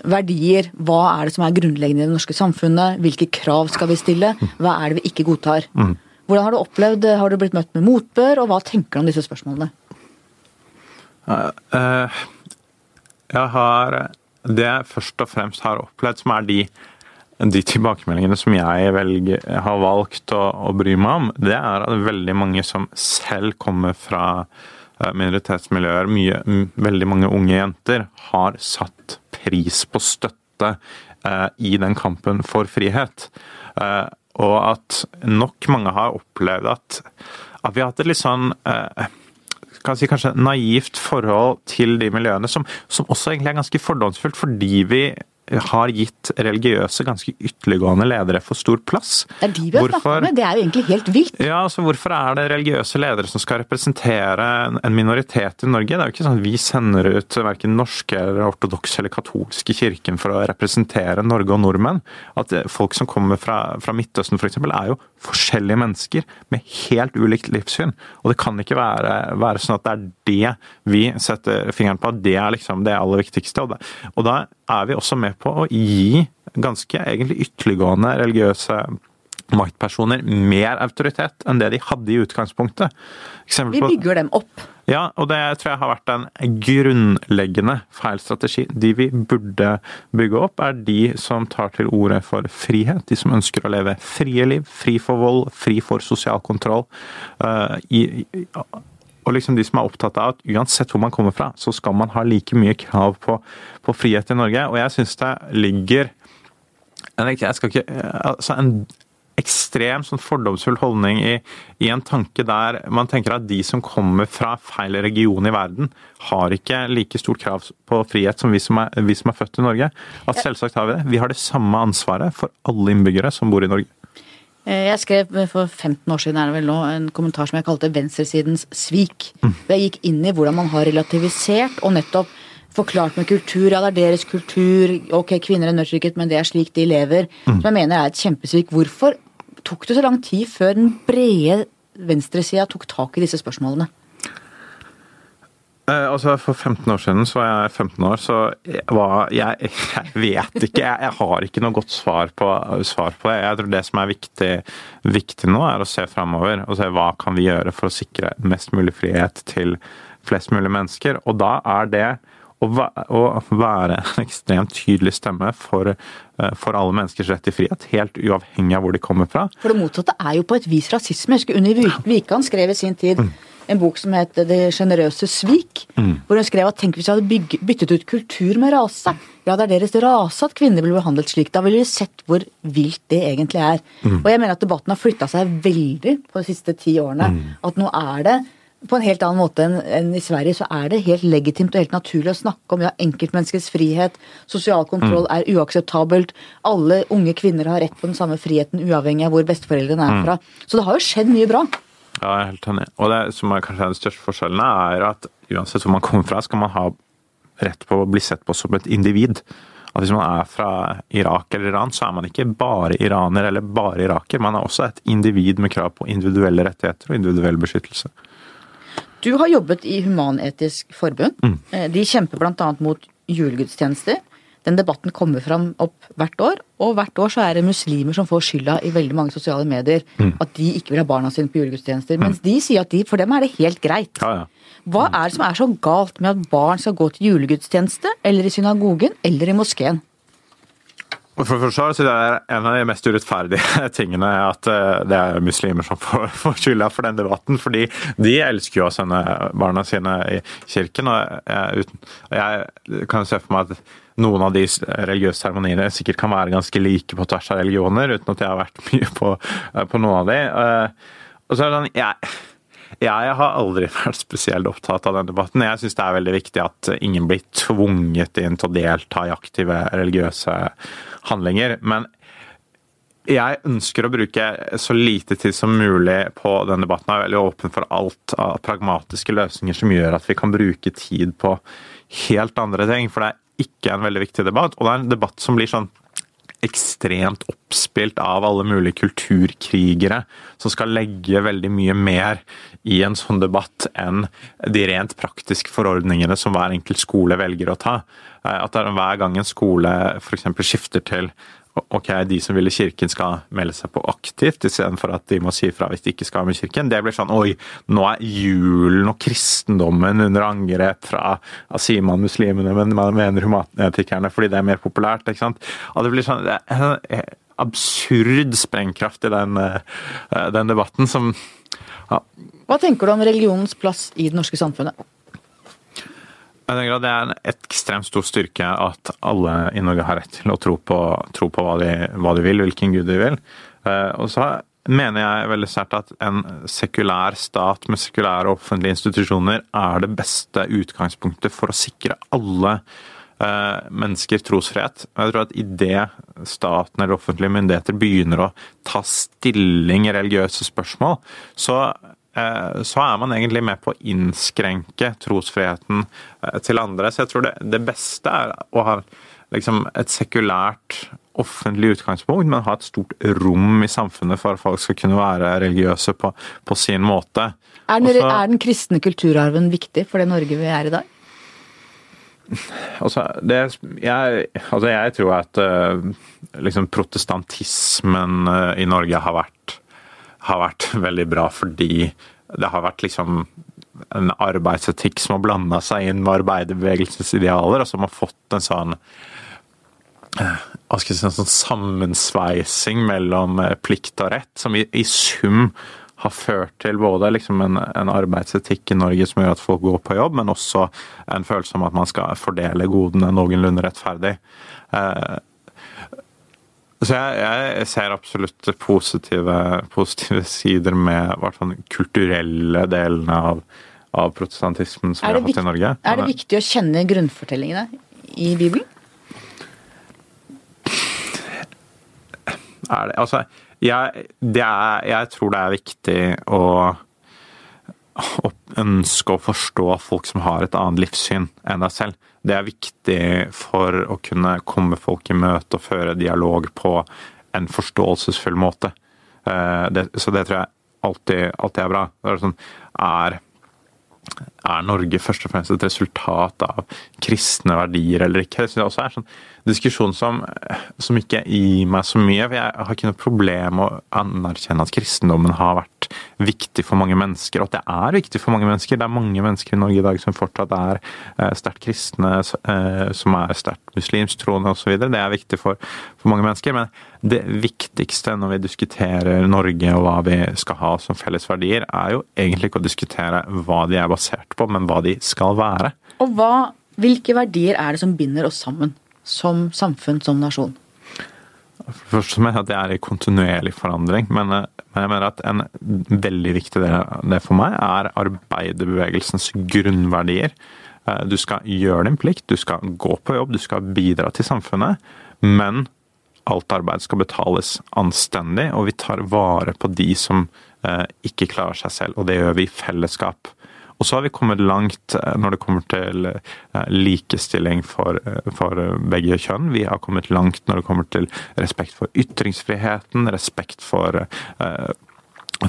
verdier. Hva er det som er grunnleggende i det norske samfunnet? Hvilke krav skal vi stille? Hva er det vi ikke godtar? Hvordan har du opplevd, har du blitt møtt med motbør, og hva tenker du om disse spørsmålene? Eh, Jeg har Det jeg først og fremst har opplevd, som er de, de tilbakemeldingene som jeg velger, har valgt å, å bry meg om, det er at veldig mange som selv kommer fra eh, minoritetsmiljøer, mye, veldig mange unge jenter, har satt pris på støtte eh, i den kampen for frihet. Eh, og at nok mange har opplevd at, at vi har hatt et litt sånn eh, si, kanskje naivt forhold til de miljøene, som, som også egentlig er ganske fordomsfullt, fordi vi har gitt religiøse, ganske ytterliggående ledere for stor plass. Det er de vi har hvorfor, med, det er jo egentlig helt vilt. Ja, altså Hvorfor er det religiøse ledere som skal representere en- minoritet i Norge? Det er jo ikke sånn at vi sender ut verken norske, eller ortodokse eller katolske kirken for å representere Norge og nordmenn. At folk som kommer fra, fra Midtøsten f.eks., er jo forskjellige mennesker med helt ulikt livssyn. Og det kan ikke være, være sånn at det er det vi setter fingeren på, at det er liksom det aller viktigste. Og, det, og da er vi også med på å gi ganske egentlig ytterliggående religiøse maktpersoner mer autoritet enn det de hadde i utgangspunktet. Eksempel Vi på- bygger dem opp. ja, og det tror jeg har vært en grunnleggende feil strategi. De vi burde bygge opp, er de som tar til orde for frihet. De som ønsker å leve frie liv, fri for vold, fri for sosial kontroll. Uh, i, i, og liksom de som er opptatt av at uansett hvor man kommer fra, så skal man ha like mye krav på, på frihet i Norge. Og jeg syns det ligger jeg skal ikke, altså en ekstrem sånn fordomsfull holdning i, i en tanke der man tenker at de som kommer fra feil region i verden, har ikke like stort krav på frihet som vi som er, vi som er født i Norge. At selvsagt har vi det. Vi har det samme ansvaret for alle innbyggere som bor i Norge. Eh, Jeg skrev for 15 år siden er det vel nå, en kommentar som jeg kalte 'venstresidens svik'. Hvor Jeg gikk inn i hvordan man har relativisert og nettopp forklart med kultur. Ja, det er deres kultur. Ok, kvinner er undertrykket, men det er slik de lever. Som jeg mener er et kjempesvik. Hvorfor tok det så lang tid før den brede venstresida tok tak i disse spørsmålene? Eh, altså For 15 år siden så var jeg 15 år, så jeg, jeg, jeg vet ikke. Jeg, jeg har ikke noe godt svar på, svar på det. Jeg tror det som er viktig, viktig nå, er å se framover og se hva kan vi gjøre for å sikre mest mulig frihet til flest mulig mennesker. Og da er det å være en ekstremt tydelig stemme for, eh, for alle menneskers rett til frihet, helt uavhengig av hvor de kommer fra. For det motsatte er jo på et vis rasisme. Unni Wikan skrev i sin tid en bok som het Det sjenerøse svik. Hvor hun skrev at tenk hvis vi hadde byttet ut kultur med rase. Ja, det er deres rase at kvinner blir behandlet slik. Da ville vi sett hvor vilt det egentlig er. Og jeg mener at debatten har flytta seg veldig på de siste ti årene. At nå er det på en helt annen måte enn enn i Sverige, så er det helt legitimt og helt naturlig å snakke om ja, enkeltmenneskets frihet, sosial kontroll er uakseptabelt, alle unge kvinner har rett på den samme friheten uavhengig av hvor besteforeldrene er fra. Så det har jo skjedd mye bra. Ja, jeg er helt enig. Og det som er kanskje den største forskjellen, er at uansett hvor man kommer fra, skal man ha rett på å bli sett på som et individ. At Hvis man er fra Irak eller Iran, så er man ikke bare iraner eller bare iraker. Man er også et individ med krav på individuelle rettigheter og individuell beskyttelse. Du har jobbet i Human-Etisk Forbund. Mm. Eh, De kjemper bl.a. mot julegudstjenester. Den debatten kommer fram opp hvert år, og hvert år så er det muslimer som får skylda i veldig mange sosiale medier. Mm. At de ikke vil ha barna sine på julegudstjenester. Mens de sier at de, for dem er det helt greit. Ja, ja. Hva er det som er så galt med at barn skal gå til julegudstjeneste, eller i synagogen, eller i moskeen? For det første så det En av de mest urettferdige tingene er at eh, det er muslimer som får, får skylda for den debatten. fordi de elsker jo å sende barna sine i kirken. og Jeg, jeg kan se for meg at noen av de religiøse seremoniene sikkert kan være ganske like på tvers av religioner, uten at jeg har vært mye på, på noen av de. Eh, Og så er det sånn, jeg, jeg har aldri vært spesielt opptatt av den debatten. Jeg syns det er veldig viktig at ingen blir tvunget inn til å delta i aktive religiøse handlinger. Men jeg ønsker å bruke så lite tid som mulig på den debatten. Jeg er veldig åpen for alt av pragmatiske løsninger som gjør at vi kan bruke tid på helt andre ting. For det er ikke en veldig viktig debatt, og det er en debatt som blir sånn ekstremt oppspilt av alle mulige kulturkrigere, som skal legge veldig mye mer i en sånn debatt enn de rent praktiske forordningene som hver enkelt skole velger å ta. At hver gang en skole f.eks. skifter til ok, de som vil i kirken skal melde seg på aktivt, istedenfor at de må si fra hvis de ikke skal med kirken. Det blir sånn oi, nå er julen og kristendommen under angrep fra ja, sier man muslimene, men man mener humanetikerne fordi det er mer populært. ikke sant? Og det blir sånn det er en absurd sprengkraft i den, eh, den debatten som ja. Hva tenker du om religionens plass i det norske samfunnet? Jeg tenker at Det er en ekstremt stor styrke at alle i Norge har rett til å tro på, tro på hva, de, hva, de, vil, hvilken gud de vil. Eh, og så mener jeg veldig sterkt at en sekulær stat med sekulære offentlige institusjoner er det beste utgangspunktet for å sikre alle eh, mennesker trosfrihet. Jeg tror at idet staten eller offentlige myndigheter begynner å ta stilling i religiøse spørsmål, så så er man egentlig med på å innskrenke trosfriheten eh, til andre. Så jeg tror det, det beste er å ha liksom, et sekulært offentlig utgangspunkt, men ha et stort rom i samfunnet for at folk skal kunne være religiøse på, på sin måte. Er den, Også, er den, kristne kulturarven viktig for det Norge vi er i dag? Altså, det, jeg, altså jeg, tror at uh, liksom protestantismen i Norge har vært har vært veldig bra fordi det har vært liksom en arbeidsetikk som har blanda seg inn med arbeiderbevegelsens idealer, og som har fått en sånn eh, hva skal jeg si, en sånn sammensveising mellom eh, plikt og rett, som i, i sum har ført til både liksom en, en, arbeidsetikk i Norge som gjør at folk går på jobb, men også en følelse om at man skal fordele godene noenlunde rettferdig. Eh, så jeg, jeg, ser absolutt positive, positive sider med hvert fall den kulturelle delene av, av protestantismen som vi har hatt i Norge. Er det viktig å kjenne grunnfortellingene i Bibelen? Er det, altså, jeg, det er, jeg tror det er viktig å, å ønske å forstå folk som har et annet livssyn enn deg selv det er viktig for å kunne komme folk i møte og føre dialog på en forståelsesfull måte. Eh, det, så det tror jeg alltid, alltid er bra. Det er, sånn, er, er Norge først og fremst et resultat av kristne verdier eller ikke? Det synes jeg også er en sånn diskusjon som, som ikke gir meg så mye. for Jeg har ikke noe problem å anerkjenne at kristendommen har vært viktig for mange mennesker, og at det er viktig for mange mennesker. Det er mange mennesker i Norge i dag som fortsatt er eh, sterkt kristne, eh, som er sterkt muslimstroende osv. Det er viktig for, for, mange mennesker. Men det viktigste når vi diskuterer Norge og hva vi skal ha som felles verdier, er jo egentlig ikke å diskutere hva de er basert på, men hva de skal være. Og hva, hvilke verdier er det som binder oss sammen? Som samfunn, som nasjon? Først mener jeg at det er i kontinuerlig forandring, men, eh, men, jeg mener at en veldig viktig del av det for meg er arbeiderbevegelsens grunnverdier. Eh, du skal gjøre din plikt, du skal gå på jobb, du skal bidra til samfunnet, men alt arbeid skal betales anstendig, og vi tar vare på de som eh, ikke klarer seg selv, og det gjør vi i fellesskap. Og så har vi kommet langt eh, når det kommer til eh, likestilling for, for, begge kjønn. Vi har kommet langt når det kommer til respekt for ytringsfriheten, respekt for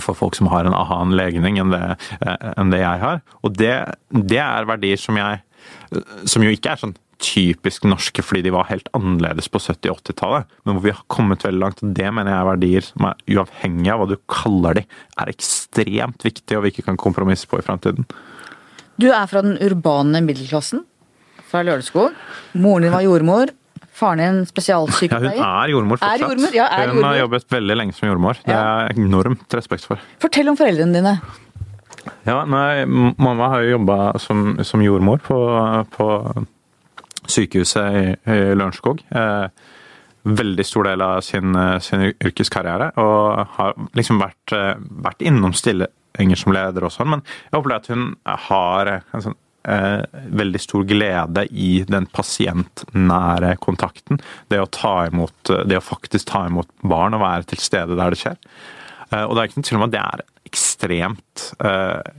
for folk som har en annen legning enn det, enn det jeg har. Og det, det er verdier som jeg Som jo ikke er sånn typisk norske fordi de var helt annerledes på 70- og 80-tallet, men hvor vi har kommet veldig langt. og Det mener jeg er verdier som er uavhengig av hva du kaller de, er ekstremt viktige og vi ikke kan kompromisse på i framtiden. Du er fra den urbane middelklassen fra Lørenskog. Moren din var jordmor. Faren din spesialsykepleier. Ja, hun er jordmor Er fortsatt. jordmor, ja, er hun har jobbet veldig lenge som jordmor. Det er jeg enormt respekt for. Fortell om foreldrene dine. Ja, nei, mamma har jo jobba som, som jordmor på, på sykehuset i, Lørenskog. Eh, veldig stor del av sin, eh, sin yrkeskarriere, og har liksom vært, eh, vært innom stillinger som leder og sånn, men jeg opplever at hun har en sånn, veldig stor glede i den pasientnære kontakten. Det å ta imot, det å faktisk ta imot barn og være til stede der det skjer. Og det er ikke noe tvil om at det er ekstremt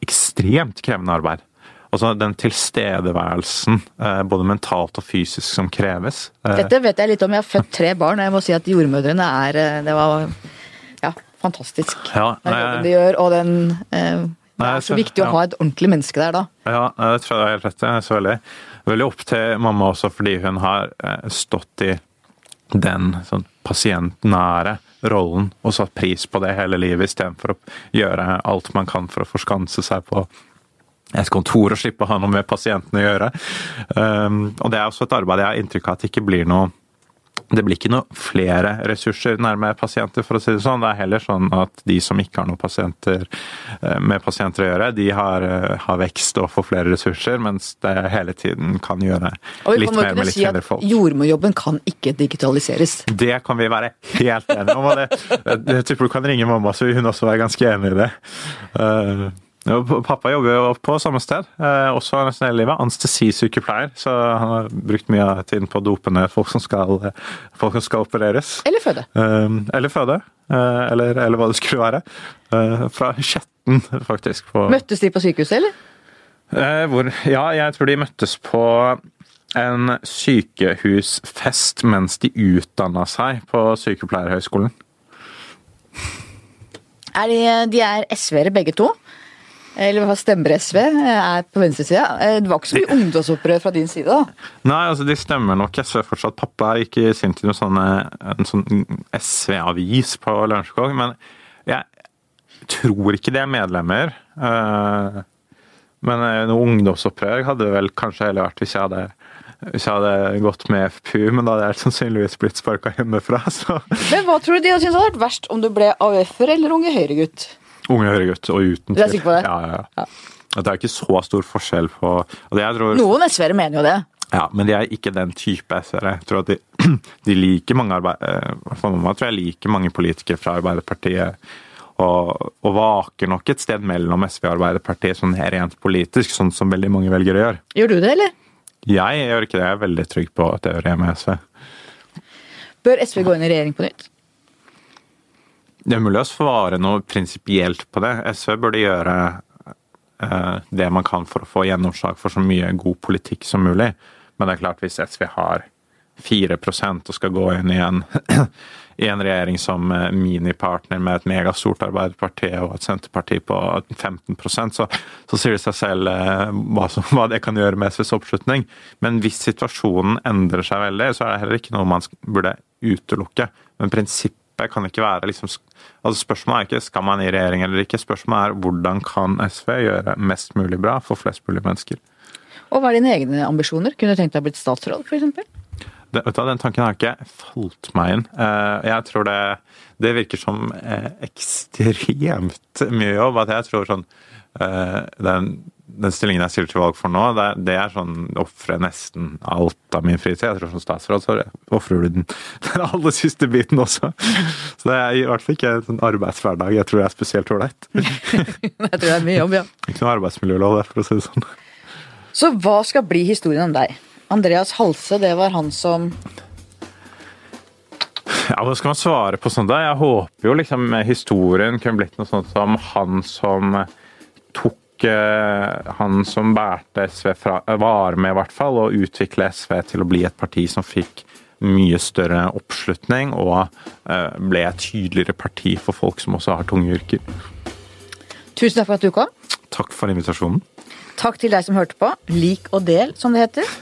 ekstremt krevende arbeid. Altså den tilstedeværelsen, eh, både mentalt og fysisk, som kreves. Eh, Dette vet jeg litt om. Jeg har født tre barn, og jeg må si at jordmødrene er eh, Det var ja, fantastisk. Ja, nei, jobben de gjør, og den eh, Det er så viktig å ha et ordentlig menneske der da. Ja, det tror jeg er helt rett. Jeg er så veldig, veldig opp til mamma også, fordi hun har stått i den sånn pasientnære rollen og satt pris på det hele livet, istedenfor å gjøre alt man kan for å forskanse seg på et kontor og slippe å ha noe med pasientene å gjøre. Um, og det er også et arbeid jeg har inntrykk av at det ikke blir noe det blir ikke noe flere ressurser nærme pasienter, for å si det sånn. Det er heller sånn at de som ikke har noe pasienter, eh, med pasienter å gjøre, de har, eh, har vekst og får flere ressurser, mens det hele tiden kan gjøre litt mer med litt si færre folk. jordmorjobben kan ikke digitaliseres. Det kan vi være helt enige om. og det, Jeg tipper du kan ringe mamma, så vil hun også være ganske enig i det. Eh, ja, Pappa jobber jo på samme sted, eh, også nesten hele livet. Anestesisykepleier, så han har brukt mye av tiden på å dope ned folk som skal, folk som skal opereres. Eller føde. Eh, Eller føde, eh, eller, eller hva det skulle være. Eh, Fra Skjetten, faktisk. På, Møttes de på sykehuset, eller? Eh, hvor, ja, jeg tror de møttes på en sykehusfest mens de utdanna seg på Sykepleierhøgskolen. Er de, de er SV-ere begge to. Eller hva stemmer SV? Er på venstresida. Eh, Det var ikke så mye ungdomsopprør fra din side, da. Nei, altså de stemmer nok SV fortsatt. Pappa gikk i sin tid med en sånn SV-avis på Lørenskog, men jeg tror ikke de er medlemmer. Eh, Men eh, noe ungdomsopprør hadde det vel kanskje heller vært hvis jeg hadde hvis jeg hadde gått med FPU, men da hadde jeg sannsynligvis blitt sparka hjemmefra. Så Men hva tror du de hadde syntes hadde vært verst, om du ble AUF-er eller Unge Høyre-gutt? Unge høyregutt og uten Du er sikker på det? Ja, ja, ja. ja. Det er ikke så stor forskjell på tror, Noen SV-ere mener jo det. Ja, men de er ikke den type SV-ere. Jeg tror at de, de liker mange arbeid... eh, mamma tror jeg liker mange politikere fra Arbeiderpartiet. Og, og vaker nok et sted mellom SV og Arbeiderpartiet sånn rent politisk, sånn som veldig mange velgere gjør. Gjør du det, eller? Jeg gjør ikke det. Jeg er veldig trygg på at jeg gjør det med SV. Bør SV gå inn i regjering på nytt? Det er mulig å svare noe prinsipielt på det. SV burde gjøre eh, det man kan for å få gjennomslag for så mye god politikk som mulig. Men det er klart, hvis SV har 4% og skal gå inn i en, i en regjering som eh, minipartner med et megastort Arbeiderparti og et Senterparti på 15 så, så sier det seg selv eh, hva, som, hva det kan gjøre med SVs oppslutning. Men hvis situasjonen endrer seg veldig, så er det heller ikke noe man burde utelukke. Men prinsippet kan ikke være liksom, altså Spørsmålet er ikke skal man i regjering eller ikke, spørsmålet er hvordan kan SV gjøre mest mulig bra for flest mulig mennesker. Og hva er dine egne ambisjoner? Kunne du tenkt deg å blitt statsråd, f.eks.? Det, vet du, den tanken har ikke falt meg inn. Eh, Jeg tror det, det virker som eh, ekstremt mye jobb. At jeg tror sånn eh, den, den stillingen jeg stiller til valg for nå, det, det er sånn ofre nesten alt av min fritid. Jeg tror som statsråd så ofrer du den, den aller siste biten også. Så det er i hvert fall ikke en sånn arbeidshverdag jeg tror jeg er spesielt ålreit. Jeg tror det er mye jobb, ja. Ikke noe arbeidsmiljølov der, for å si det sånn. Så hva skal bli historien om deg? Andreas Halse, det var han som Ja, Hva skal man svare på sånt? da? Jeg håper jo liksom historien kunne blitt noe sånt som han som tok Han som bærte SV fra Var med, i hvert fall, og utvikle SV til å bli et parti som fikk mye større oppslutning og eh, ble et tydeligere parti for folk som også har tunge yrker. Tusen takk for at du kom. Takk for invitasjonen. Takk til deg som hørte på. Lik og del, som det heter.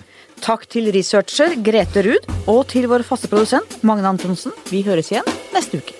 Takk til researcher Grete Ruud, og til vår faste produsent Magne Antonsen. Vi høres igjen neste uke.